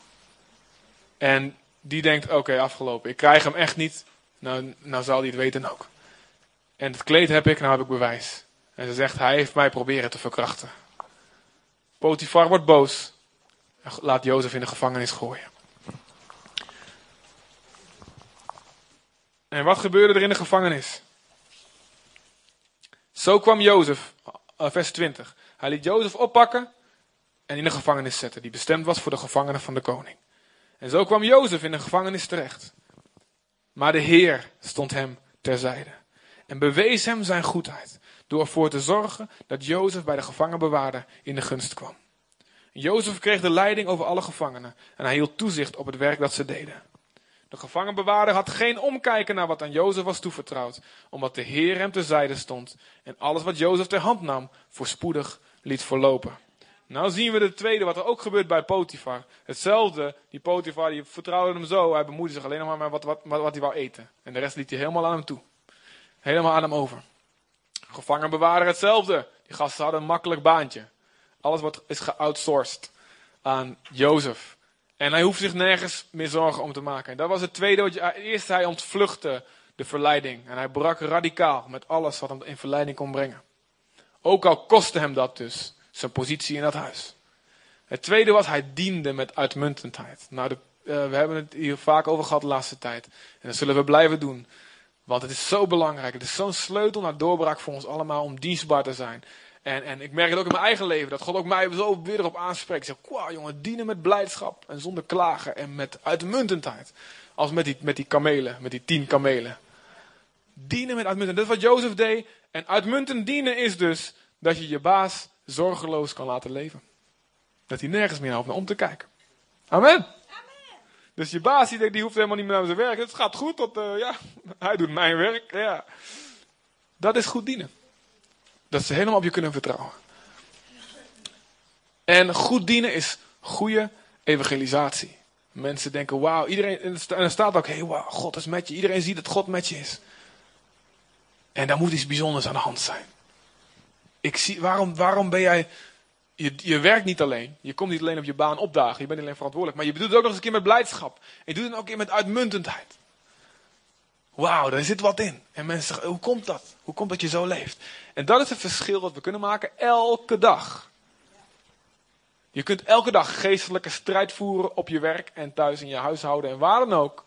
En die denkt, oké, afgelopen. Ik krijg hem echt niet. Nou, nou zal hij het weten ook. En het kleed heb ik, nou heb ik bewijs. En ze zegt, hij heeft mij proberen te verkrachten. Potifar wordt boos. En laat Jozef in de gevangenis gooien. En wat gebeurde er in de gevangenis? Zo kwam Jozef, eh, vers 20. Hij liet Jozef oppakken en in de gevangenis zetten, die bestemd was voor de gevangenen van de koning. En zo kwam Jozef in de gevangenis terecht. Maar de Heer stond hem terzijde en bewees hem zijn goedheid door ervoor te zorgen dat Jozef bij de gevangenbewaarder in de gunst kwam. Jozef kreeg de leiding over alle gevangenen en hij hield toezicht op het werk dat ze deden. De gevangenbewaarder had geen omkijken naar wat aan Jozef was toevertrouwd, omdat de Heer hem terzijde stond en alles wat Jozef ter hand nam voorspoedig liet verlopen. Nou zien we de tweede, wat er ook gebeurt bij Potifar. Hetzelfde, die Potifar die vertrouwde hem zo, hij bemoeide zich alleen nog maar met wat, wat, wat, wat hij wou eten. En de rest liet hij helemaal aan hem toe. Helemaal aan hem over. Gevangenbewaarder hetzelfde. Die gasten hadden een makkelijk baantje. Alles wordt, is geoutsourced aan Jozef. En hij hoeft zich nergens meer zorgen om te maken. En dat was het tweede. Eerst hij ontvluchtte de verleiding. En hij brak radicaal met alles wat hem in verleiding kon brengen. Ook al kostte hem dat dus zijn positie in dat huis. Het tweede was, hij diende met uitmuntendheid. Nou, de, uh, we hebben het hier vaak over gehad de laatste tijd. En dat zullen we blijven doen. Want het is zo belangrijk. Het is zo'n sleutel naar doorbraak voor ons allemaal om dienstbaar te zijn. En, en ik merk het ook in mijn eigen leven, dat God ook mij zo weer erop aanspreekt. Ik zeg, wow jongen, dienen met blijdschap en zonder klagen en met uitmuntendheid. Als met die, met die kamelen, met die tien kamelen. Dienen met uitmuntendheid. Dat is wat Jozef deed. En uitmuntend dienen is dus dat je je baas zorgeloos kan laten leven. Dat hij nergens meer hoeft naar om te kijken. Amen. Amen. Dus je baas die, die hoeft helemaal niet meer naar zijn werk. Het gaat goed, tot, uh, ja, hij doet mijn werk. Ja. Dat is goed dienen. Dat ze helemaal op je kunnen vertrouwen. En goed dienen is goede evangelisatie. Mensen denken, wauw, iedereen, en er staat ook, hé, hey, wauw, God is met je. Iedereen ziet dat God met je is. En daar moet iets bijzonders aan de hand zijn. Ik zie, waarom, waarom ben jij, je, je werkt niet alleen. Je komt niet alleen op je baan opdagen. Je bent alleen verantwoordelijk. Maar je doet het ook nog eens een keer met blijdschap. En je doet het ook een keer met uitmuntendheid. Wauw, daar zit wat in. En mensen zeggen, hoe komt dat? Hoe komt dat je zo leeft? En dat is het verschil wat we kunnen maken elke dag. Je kunt elke dag geestelijke strijd voeren op je werk en thuis in je huishouden en waar dan ook.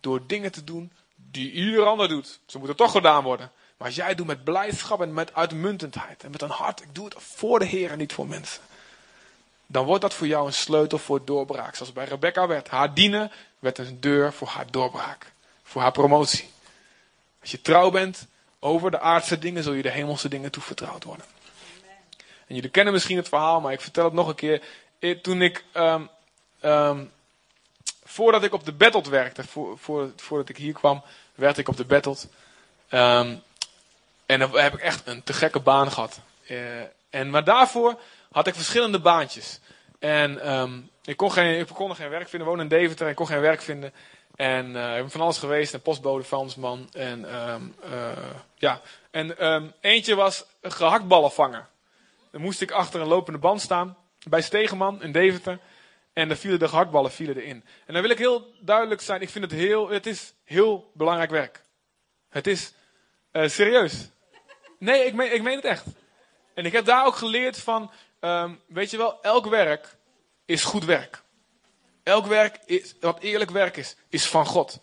Door dingen te doen die ieder ander doet. Ze moeten toch gedaan worden. Maar als jij doet met blijdschap en met uitmuntendheid en met een hart, ik doe het voor de Heer en niet voor mensen. Dan wordt dat voor jou een sleutel voor doorbraak. Zoals bij Rebecca werd. Haar dienen werd een deur voor haar doorbraak. Voor haar promotie. Als je trouw bent over de aardse dingen, zul je de hemelse dingen toevertrouwd worden. En jullie kennen misschien het verhaal, maar ik vertel het nog een keer. Toen ik, um, um, voordat ik op de Battled werkte, voor, voor, voordat ik hier kwam, werkte ik op de Battled. Um, en dan heb ik echt een te gekke baan gehad. Uh, en, maar daarvoor had ik verschillende baantjes. En ik, kon geen, ik kon geen werk vinden. Ik woonde in Deventer en ik kon geen werk vinden. En ik ben van alles geweest. Een postbode, vuilnisman. En, um, uh, ja. en um, eentje was gehaktballen vangen. Dan moest ik achter een lopende band staan. Bij Stegeman in Deventer. En dan vielen de gehaktballen vielen erin. En dan wil ik heel duidelijk zijn. Ik vind het heel, het is heel belangrijk werk. Het is uh, serieus. Nee, ik meen, ik meen het echt. En ik heb daar ook geleerd van, um, weet je wel, elk werk is goed werk. Elk werk is, wat eerlijk werk is, is van God.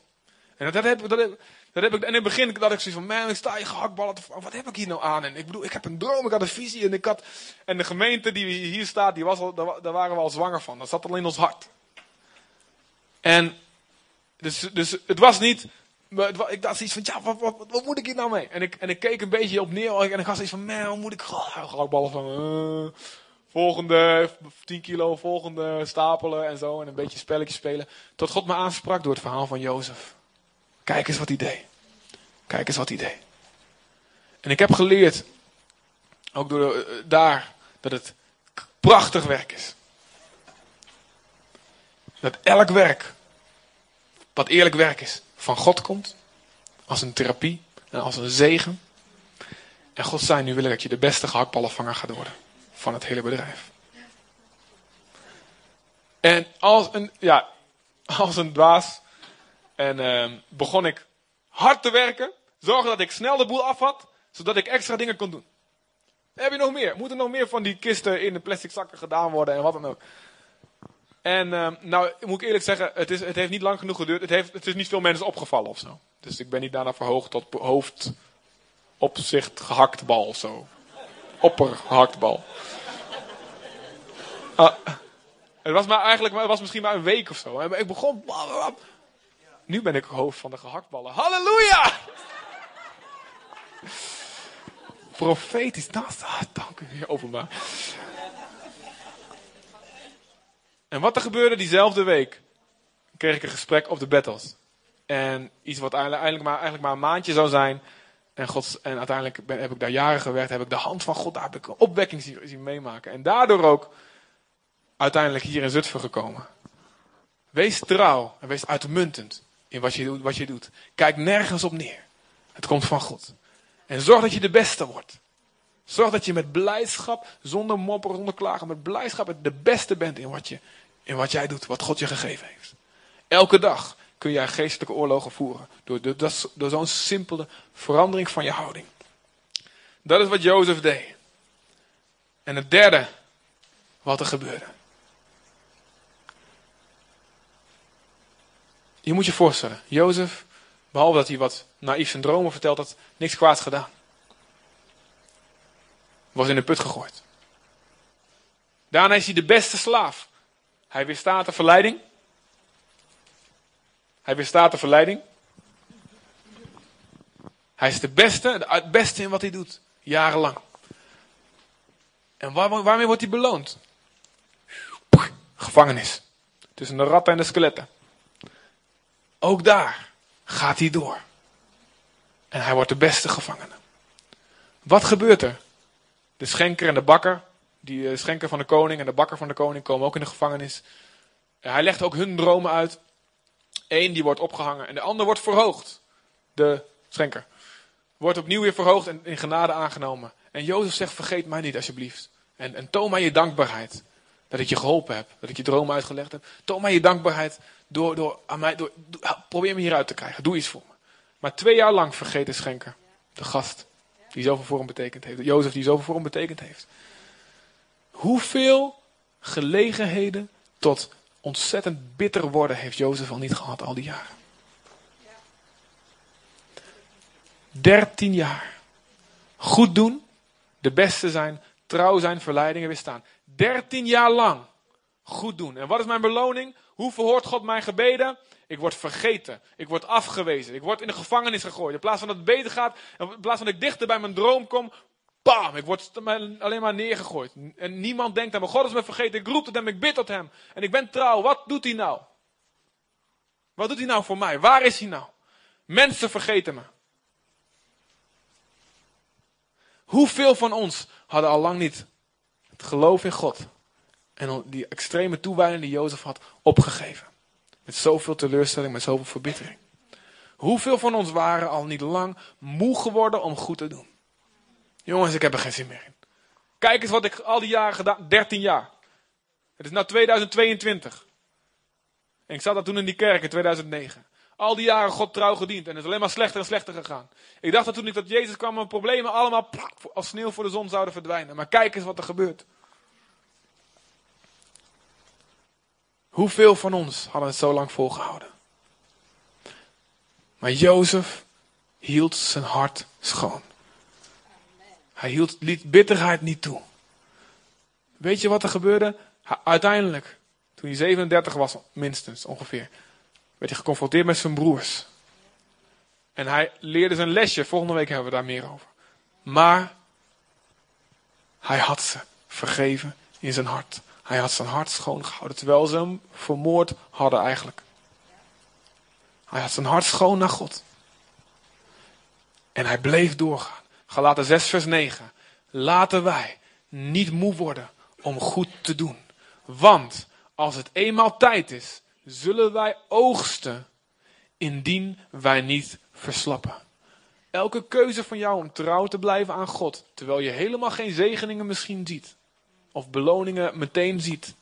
En dat heb, dat dat heb ik, en in het begin dat ik zoiets van, man, ik sta je gehaktballen wat heb ik hier nou aan? En ik bedoel, ik heb een droom, ik had een visie en ik had, en de gemeente die hier staat, die was al, daar, waren we al zwanger van. Dat zat al in ons hart. En, dus, dus het was niet, ik dacht zoiets van, ja, wat, wat, wat, moet ik hier nou mee? En ik, en ik keek een beetje op neer en ik had zoiets van, man, moet ik gehaktballen van, uh, volgende 10 kilo, volgende stapelen en zo. En een beetje spelletjes spelen. Tot God me aansprak door het verhaal van Jozef. Kijk eens wat hij deed. Kijk eens wat hij deed. En ik heb geleerd, ook door de, uh, daar, dat het prachtig werk is. Dat elk werk, wat eerlijk werk is, van God komt. Als een therapie en als een zegen. En God zei, nu wil ik dat je de beste gehaktballenvanger gaat worden van het hele bedrijf. En als een, ja, als een dwaas. En ehm, begon ik hard te werken. Zorgen dat ik snel de boel af had. Zodat ik extra dingen kon doen. Heb je nog meer? Moeten nog meer van die kisten in de plastic zakken gedaan worden en wat dan ook. En ehm, nou, moet ik eerlijk zeggen, het, is, het heeft niet lang genoeg geduurd. Het, heeft, het is niet veel mensen opgevallen of zo. Dus ik ben niet daarna verhoogd tot hoofd opzicht gehaktbal of zo. Oppergehaktbal. Ah, het was maar eigenlijk, het was misschien maar een week of zo. Ik begon. Nu ben ik hoofd van de gehaktballen. Halleluja! Profetisch, dat ah, dank u, heer openbaar. En wat er gebeurde diezelfde week, kreeg ik een gesprek op de battles. En iets wat eigenlijk maar, eigenlijk maar een maandje zou zijn. En, God, en uiteindelijk ben, heb ik daar jaren gewerkt, heb ik de hand van God, daar heb ik een opwekking zien, meemaken. En daardoor ook uiteindelijk hier in Zutphen gekomen. Wees trouw en wees uitmuntend in wat je, wat je doet. Kijk nergens op neer. Het komt van God. En zorg dat je de beste wordt. Zorg dat je met blijdschap, zonder mopperen, zonder klagen, met blijdschap de beste bent in wat, je, in wat jij doet, wat God je gegeven heeft. Elke dag kun jij geestelijke oorlogen voeren. Door, door, zo'n simpele verandering van je houding. Dat is wat Jozef deed. En het derde wat er gebeurde. Je moet je voorstellen, Jozef, behalve dat hij wat naïef zijn dromen vertelt, had niks kwaads gedaan. Was in de put gegooid. Daarna is hij de beste slaaf. Hij weerstaat de verleiding. Hij weerstaat de verleiding. Hij is de beste, het beste in wat hij doet. Jarenlang. En waar, waarmee wordt hij beloond? Gevangenis. Tussen de ratten en de skeletten. Ook daar gaat hij door. En hij wordt de beste gevangene. Wat gebeurt er? De schenker en de bakker, die eh, schenker van de koning en de bakker van de koning komen ook in de gevangenis. Hij legt ook hun dromen uit. Eén die wordt opgehangen en de ander wordt verhoogd. De schenker. Wordt opnieuw weer verhoogd en in genade aangenomen. En Jozef zegt, vergeet mij niet alsjeblieft. En, en toon mij je dankbaarheid. Dat ik je geholpen heb. Dat ik je dromen uitgelegd heb. Toon mij je dankbaarheid door, door, aan mij, door, probeer me hieruit te krijgen. Doe iets voor me. Maar twee jaar lang vergeet de schenker. De gast. Die zoveel voor hem betekend heeft. Jozef die zoveel voor hem betekend heeft. Hoeveel gelegenheden tot ontzettend bitter worden heeft Jozef al niet gehad al die jaren. Dertien jaar. Goed doen. De beste zijn. Trouw zijn. Verleidingen weerstaan. Dertien jaar lang. Goed doen. En wat is mijn beloning? Hoe verhoort God mijn gebeden? Ik word vergeten. Ik word afgewezen. Ik word in de gevangenis gegooid. In plaats van dat het beter gaat, in plaats van dat ik dichter bij mijn droom kom, bam, ik word alleen maar neergegooid. En niemand denkt aan me. God is me vergeten. Ik roep tot hem, ik bid tot hem. En ik ben trouw. Wat doet hij nou? Wat doet hij nou voor mij? Waar is hij nou? Mensen vergeten me. Hoeveel van ons hadden al lang niet het geloof in God en die extreme toewijding die Jozef had opgegeven. Met zoveel teleurstelling, met zoveel verbittering. Hoeveel van ons waren al niet lang moe geworden om goed te doen? Jongens, ik heb er geen zin meer in. Kijk eens wat ik al die jaren gedaan, 13 jaar. Het is nu 2022. En ik zat dat toen in die kerk in 2009. Al die jaren God trouw gediend en het is alleen maar slechter en slechter gegaan. Ik dacht dat toen ik dat Jezus kwam, mijn problemen allemaal als sneeuw voor de zon zouden verdwijnen. Maar kijk eens wat er gebeurt. Hoeveel van ons hadden het zo lang volgehouden? Maar Jozef hield zijn hart schoon. Hij hield, liet bitterheid niet toe. Weet je wat er gebeurde? Uiteindelijk, toen hij 37 was, minstens ongeveer, werd hij geconfronteerd met zijn broers. En hij leerde zijn lesje. Volgende week hebben we daar meer over. Maar hij had ze vergeven in zijn hart. Hij had zijn hart schoon gehouden, terwijl ze hem vermoord hadden eigenlijk. Hij had zijn hart schoon naar God. En hij bleef doorgaan. Galaten 6 vers 9. Laten wij niet moe worden om goed te doen. Want als het eenmaal tijd is, zullen wij oogsten indien wij niet verslappen. Elke keuze van jou om trouw te blijven aan God, terwijl je helemaal geen zegeningen misschien ziet, of beloningen meteen ziet.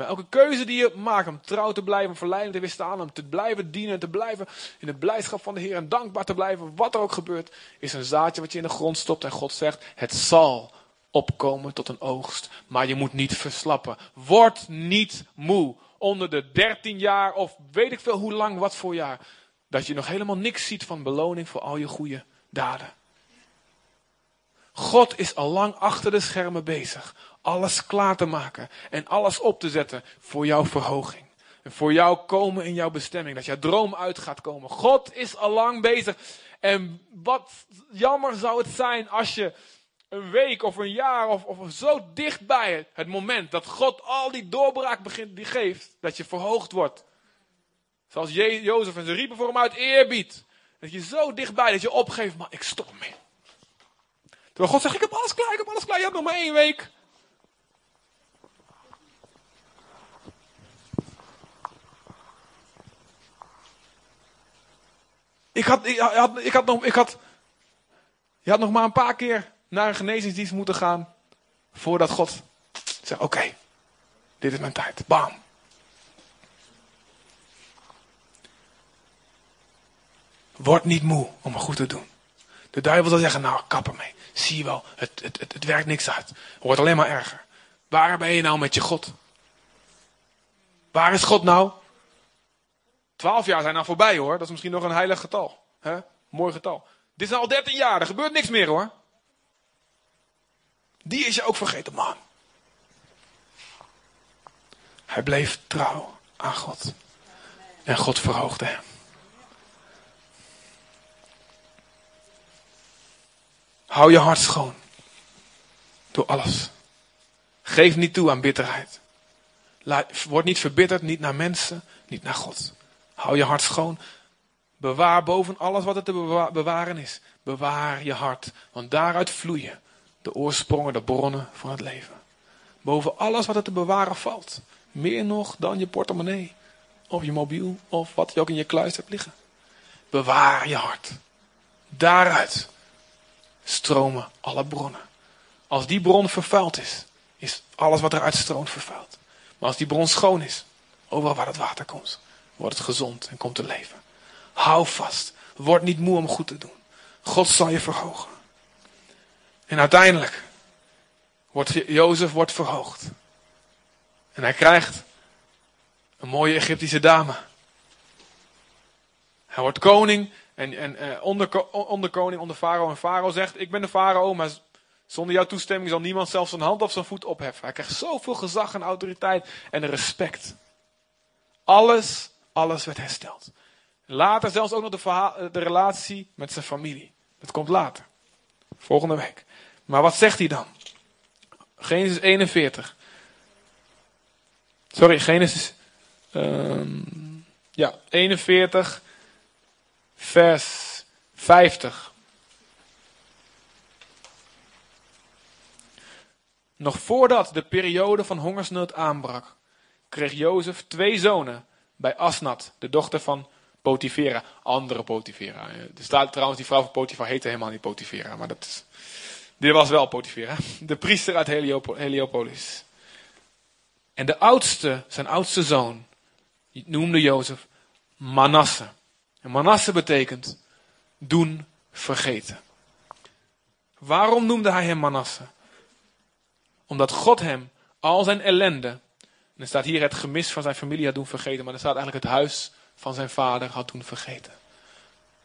Met elke keuze die je maakt om trouw te blijven, om verleidend te weerstaan, om te blijven dienen, te blijven in de blijdschap van de Heer en dankbaar te blijven, wat er ook gebeurt, is een zaadje wat je in de grond stopt en God zegt, het zal opkomen tot een oogst, maar je moet niet verslappen. Word niet moe onder de 13 jaar of weet ik veel hoe lang, wat voor jaar, dat je nog helemaal niks ziet van beloning voor al je goede daden. God is al lang achter de schermen bezig. Alles klaar te maken. En alles op te zetten voor jouw verhoging. En voor jouw komen in jouw bestemming. Dat jouw droom uit gaat komen. God is al lang bezig. En wat jammer zou het zijn als je een week of een jaar of, of zo dichtbij het, moment dat God al die doorbraak begint, die geeft, dat je verhoogd wordt. Zoals Jozef en ze riepen voor hem uit eerbied. Dat je zo dichtbij dat je opgeeft, maar ik stop mee. Terwijl God zegt, ik heb alles klaar, ik heb alles klaar, je hebt nog maar één week. Ik had, ik had, ik had nog, ik had, je had nog maar een paar keer naar een genezingsdienst moeten gaan. Voordat God zegt, oké, dit is mijn tijd. Bam. Word niet moe om het goed te doen. De duivel zal zeggen, nou kap ermee. Zie je wel, het, het, het, het werkt niks uit. Het wordt alleen maar erger. Waar ben je nou met je God? Waar is God nou? Twaalf jaar zijn nou voorbij hoor. Dat is misschien nog een heilig getal. Hè? Mooi getal. Dit is al dertien jaar. Er gebeurt niks meer hoor. Die is je ook vergeten, man. Hij bleef trouw aan God. En God verhoogde hem. Hou je hart schoon. Door alles. Geef niet toe aan bitterheid. word niet verbitterd, niet naar mensen, niet naar God. Hou je hart schoon. Bewaar boven alles wat er te bewaren is. Bewaar je hart, want daaruit vloeien de oorsprongen, de bronnen van het leven. Boven alles wat er te bewaren valt. Meer nog dan je portemonnee, of je mobiel, of wat je ook in je kluis hebt liggen. Bewaar je hart. Daaruit stromen alle bronnen. Als die bron vervuild is, is alles wat eruit stroomt vervuild. Maar als die bron schoon is, overal waar het water komt, wordt gezond en komt te leven. Hou vast. Word niet moe om goed te doen. God zal je verhogen. En uiteindelijk wordt Jozef wordt verhoogd. En hij krijgt een mooie Egyptische dame. Hij wordt koning en, en eh, onder, onderkoning onder farao. En farao zegt, ik ben de farao, maar zonder jouw toestemming zal niemand zelfs zijn hand of zijn voet opheffen. Hij krijgt zoveel gezag en autoriteit en respect. Alles, alles werd hersteld. Later zelfs ook nog de, de relatie met zijn familie. Dat komt later. Volgende week. Maar wat zegt hij dan? Genesis 41. Sorry, Genesis. Um, ja, 41 vers 50. Nog voordat de periode van hongersnood aanbrak, kreeg Jozef twee zonen bij Asnat, de dochter van Potifera. Andere Potifera. Er staat trouwens, die vrouw van Potifar heette helemaal niet Potifera, maar dat dit was wel Potifera. De priester uit Heliopolis. En de oudste, zijn oudste zoon, noemde Jozef Manasse. En Manasse betekent doen vergeten. Waarom noemde hij hem Manasse? Omdat God hem al zijn ellende, en er staat hier het gemis van zijn familie had doen vergeten, maar er staat eigenlijk het huis van zijn vader had doen vergeten.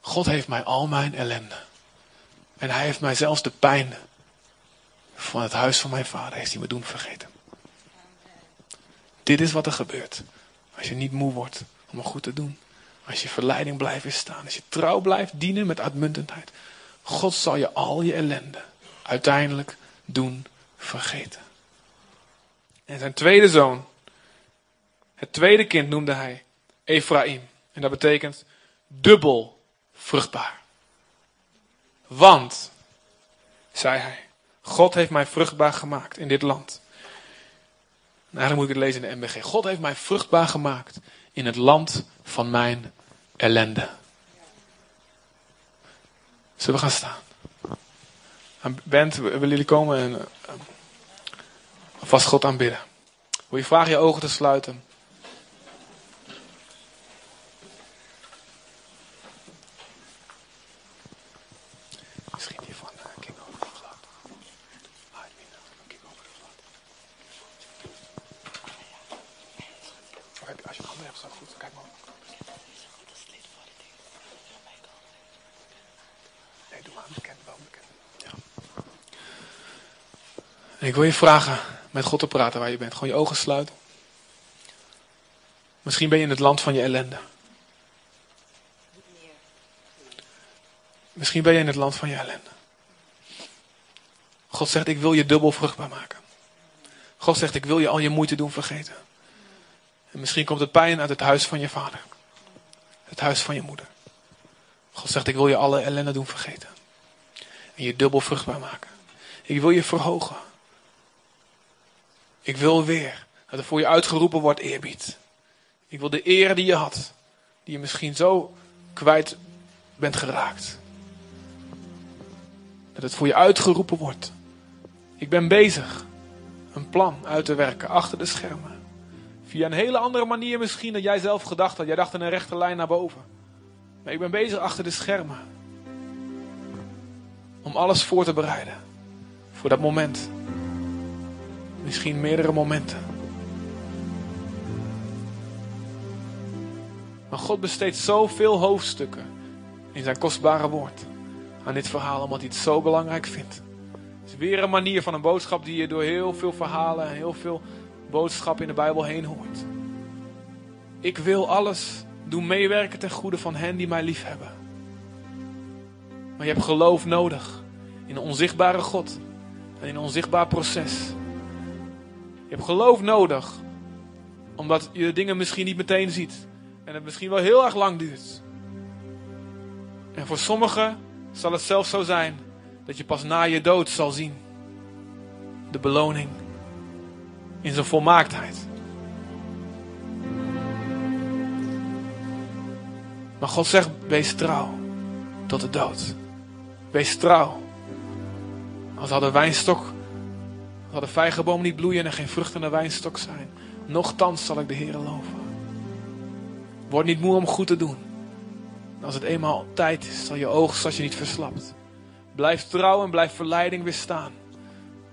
God heeft mij al mijn ellende. En hij heeft mij zelfs de pijn van het huis van mijn vader heeft hij me doen vergeten. Dit is wat er gebeurt. Als je niet moe wordt om het goed te doen. Als je verleiding blijft staan. Als je trouw blijft dienen met uitmuntendheid. God zal je al je ellende uiteindelijk doen vergeten. En zijn tweede zoon, het tweede kind noemde hij Ephraim. En dat betekent dubbel vruchtbaar. Want, zei hij, God heeft mij vruchtbaar gemaakt in dit land. Nou, dan moet ik het lezen in de MBG. God heeft mij vruchtbaar gemaakt in het land van mijn ellende. Zullen we gaan staan? Bent, willen jullie komen en uh, vast God aanbidden? Wil je vragen je ogen te sluiten? Misschien die van uh, King over de Vlad. Ah, ik weet niet, King over de Vlad. Of heb je, als je een handen hebt, staat goed. Kijk maar. Nee, doe maar bekend, wel bekend. Ja. En ik wil je vragen met God te praten waar je bent. Gewoon je ogen sluiten. Misschien ben je in het land van je ellende. Misschien ben je in het land van je ellende. God zegt, ik wil je dubbel vruchtbaar maken. God zegt, ik wil je al je moeite doen vergeten. En misschien komt het pijn uit het huis van je vader. Het huis van je moeder. God zegt, ik wil je alle ellende doen vergeten. En je dubbel vruchtbaar maken. Ik wil je verhogen. Ik wil weer dat er voor je uitgeroepen wordt eerbied. Ik wil de eer die je had, die je misschien zo kwijt bent geraakt. Dat het voor je uitgeroepen wordt. Ik ben bezig een plan uit te werken achter de schermen. Via een hele andere manier misschien dan jij zelf gedacht had. Jij dacht in een rechte lijn naar boven. Maar ik ben bezig achter de schermen. Om alles voor te bereiden. Voor dat moment. Misschien meerdere momenten. Maar God besteedt zoveel hoofdstukken in zijn kostbare woord aan dit verhaal, omdat hij het zo belangrijk vindt. Het is weer een manier van een boodschap die je door heel veel verhalen en heel veel boodschappen in de Bijbel heen hoort. Ik wil alles doen meewerken ten goede van hen die mij lief hebben. Maar je hebt geloof nodig in een onzichtbare God en in een onzichtbaar proces. Je hebt geloof nodig, omdat je de dingen misschien niet meteen ziet en het misschien wel heel erg lang duurt. En voor sommigen zal het zelfs zo zijn dat je pas na je dood zal zien de beloning in zijn volmaaktheid. Maar God zegt: wees trouw tot de dood. Wees trouw. Als had de wijnstok, had de vijgenboom niet bloeien en geen vrucht aan wijnstok zijn, nochtans zal ik de Heer loven. Word niet moe om goed te doen. Als het eenmaal tijd is, zal je oogst als je niet verslapt. Blijf trouw en blijf verleiding weerstaan.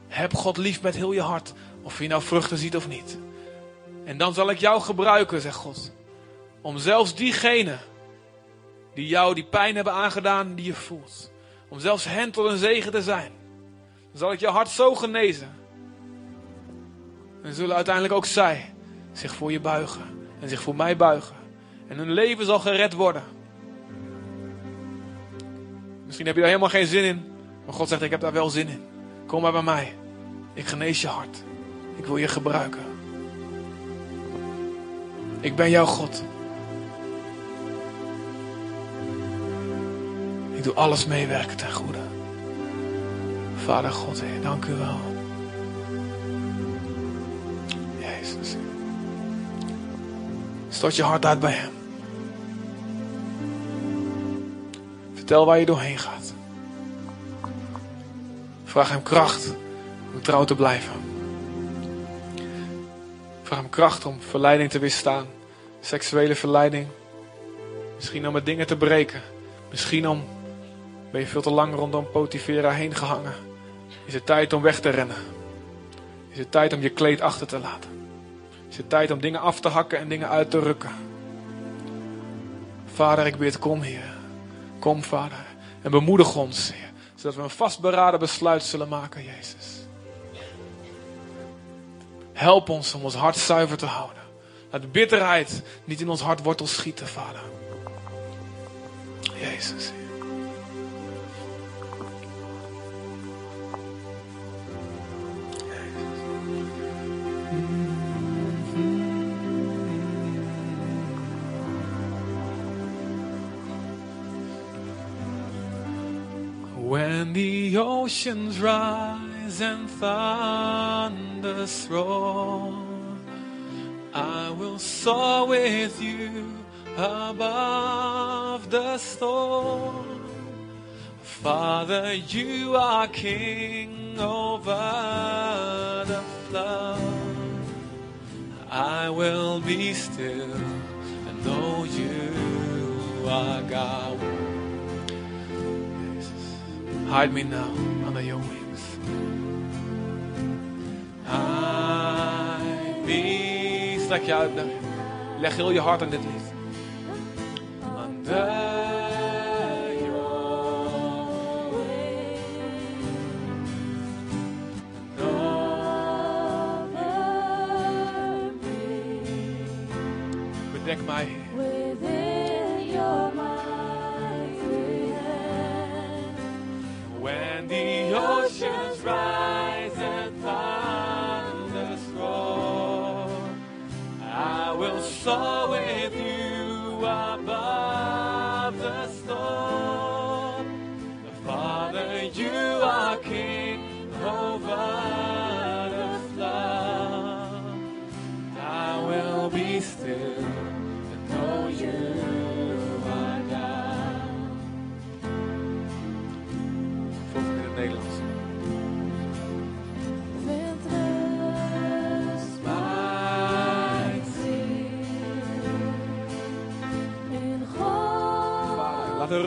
Heb God lief met heel je hart, of je nou vruchten ziet of niet. En dan zal ik jou gebruiken, zegt God. Om zelfs diegenen die jou die pijn hebben aangedaan, die je voelt. Om zelfs hen tot een zegen te zijn. Dan zal ik je hart zo genezen. En zullen uiteindelijk ook zij zich voor je buigen. En zich voor mij buigen. En hun leven zal gered worden. Misschien heb je daar helemaal geen zin in. Maar God zegt, ik heb daar wel zin in. Kom maar bij mij. Ik genees je hart. Ik wil je gebruiken. Ik ben jouw God. Ik doe alles meewerken ten goede. Vader God, dank u wel. Stort je hart uit bij Hem. Vertel waar je doorheen gaat. Vraag Hem kracht om trouw te blijven. Vraag Hem kracht om verleiding te weerstaan. Seksuele verleiding. Misschien om met dingen te breken. Misschien om ben je veel te lang rondom Potifera heen gehangen. Is het tijd om weg te rennen? Is het tijd om je kleed achter te laten? Is het tijd om dingen af te hakken en dingen uit te rukken? Vader, ik bid, kom hier. Kom, Vader. En bemoedig ons, Heer. Zodat we een vastberaden besluit zullen maken, Jezus. Help ons om ons hart zuiver te houden. Laat bitterheid niet in ons hart wortel schieten, Vader. Jezus, Heer. Oceans rise and thunders roar, I will soar with you above the storm. Father, you are king over the flood. I will be still and know you are God. Hide me now under your wings. Hide me. Strek je uit naar hem. Leg heel je hart aan dit lied. Under Bedek mij,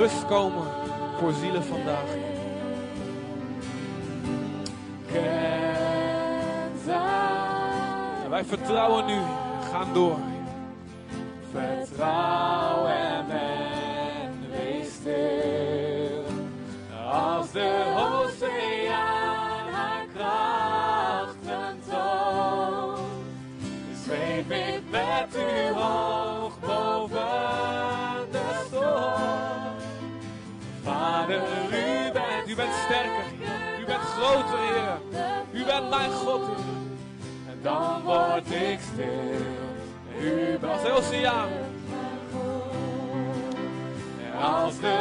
rust komen voor zielen vandaag. En wij vertrouwen nu. Gaan door. Sterker. U bent groter, Heer. U bent mijn God, Heer. En dan word ik stil. U bent als de oceaan. En als de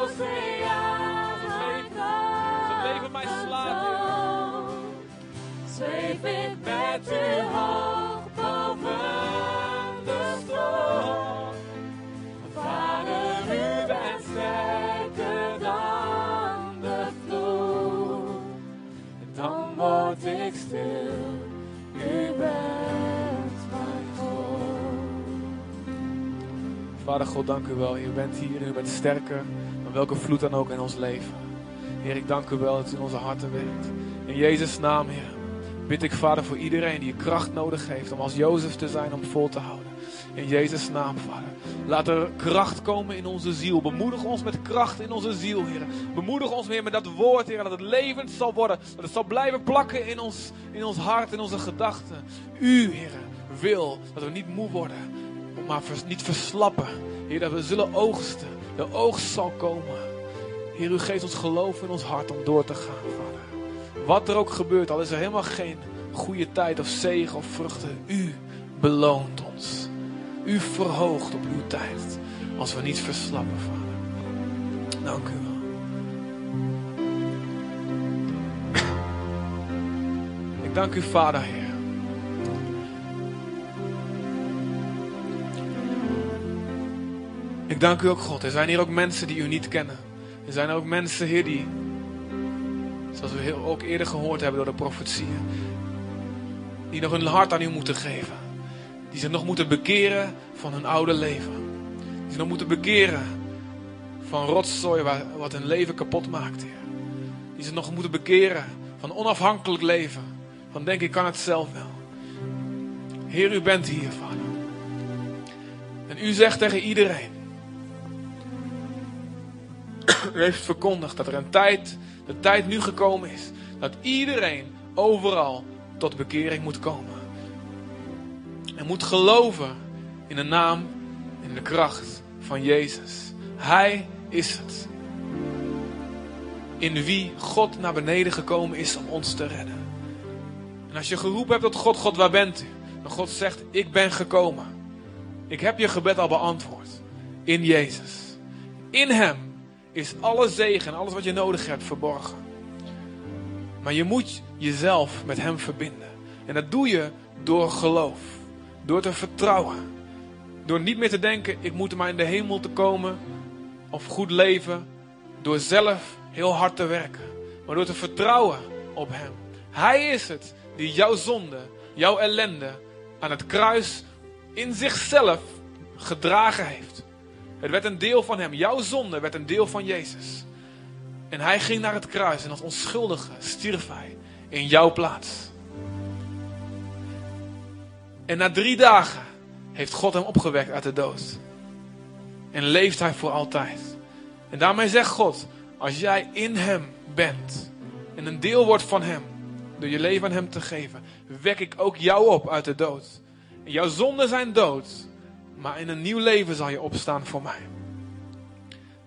oceaan zijn leven, mij slaat, Heer. Zweef ik Met u Vader God, dank u wel. U bent hier en u bent sterker dan welke vloed dan ook in ons leven. Heer, ik dank u wel dat u in onze harten werkt. In Jezus' naam, Heer bid ik, Vader, voor iedereen die kracht nodig heeft om als Jozef te zijn, om vol te houden. In Jezus' naam, Vader. Laat er kracht komen in onze ziel. Bemoedig ons met kracht in onze ziel, Heer. Bemoedig ons weer met dat woord, Heer, dat het levend zal worden. Dat het zal blijven plakken in ons, in ons hart, in onze gedachten. U, Heer, wil dat we niet moe worden, maar niet verslappen. Heer, dat we zullen oogsten. De oogst zal komen. Heer, u geeft ons geloof in ons hart om door te gaan, Vader. Wat er ook gebeurt, al is er helemaal geen goede tijd of zegen of vruchten. U beloont ons. U verhoogt op uw tijd. Als we niet verslappen, Vader. Dank u wel. Ik dank u, Vader, Heer. Ik dank u ook, God. Er zijn hier ook mensen die u niet kennen. Er zijn ook mensen, Heer, die Zoals we ook eerder gehoord hebben door de profetieën. Die nog hun hart aan u moeten geven. Die zich nog moeten bekeren van hun oude leven. Die zich nog moeten bekeren van rotzooi wat hun leven kapot maakt. Die zich nog moeten bekeren van onafhankelijk leven. Van denk ik kan het zelf wel. Heer, u bent hier, vader. En u zegt tegen iedereen. U heeft verkondigd dat er een tijd, de tijd nu gekomen is. Dat iedereen overal tot bekering moet komen. En moet geloven in de naam en de kracht van Jezus. Hij is het. In wie God naar beneden gekomen is om ons te redden. En als je geroepen hebt tot God, God waar bent u? En God zegt, ik ben gekomen. Ik heb je gebed al beantwoord. In Jezus. In Hem is alle zegen en alles wat je nodig hebt verborgen. Maar je moet jezelf met Hem verbinden. En dat doe je door geloof. Door te vertrouwen. Door niet meer te denken, ik moet maar in de hemel te komen. Of goed leven. Door zelf heel hard te werken. Maar door te vertrouwen op Hem. Hij is het die jouw zonde, jouw ellende aan het kruis in zichzelf gedragen heeft. Het werd een deel van hem. Jouw zonde werd een deel van Jezus. En hij ging naar het kruis en als onschuldige stierf hij in jouw plaats. En na drie dagen heeft God hem opgewekt uit de dood. En leeft hij voor altijd. En daarmee zegt God, als jij in hem bent en een deel wordt van hem, door je leven aan hem te geven, wek ik ook jou op uit de dood. En jouw zonden zijn dood, maar in een nieuw leven zal je opstaan voor mij.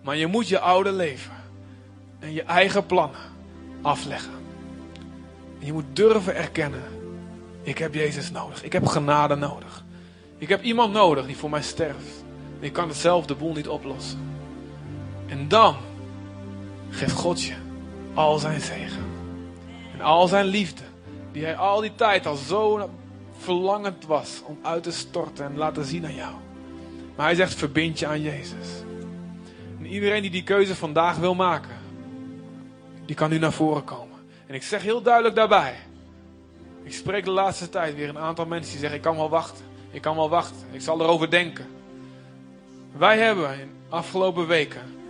Maar je moet je oude leven en je eigen plannen afleggen. En je moet durven erkennen, ik heb Jezus nodig, ik heb genade nodig. Ik heb iemand nodig die voor mij sterft. Ik kan het zelf de boel niet oplossen. En dan geeft God je al zijn zegen. En al zijn liefde. Die hij al die tijd al zo verlangend was om uit te storten en laten zien aan jou. Maar hij zegt verbind je aan Jezus. En iedereen die die keuze vandaag wil maken. Die kan nu naar voren komen. En ik zeg heel duidelijk daarbij. Ik spreek de laatste tijd weer een aantal mensen die zeggen ik kan wel wachten. Ik kan wel wachten. Ik zal erover denken. Wij hebben in afgelopen weken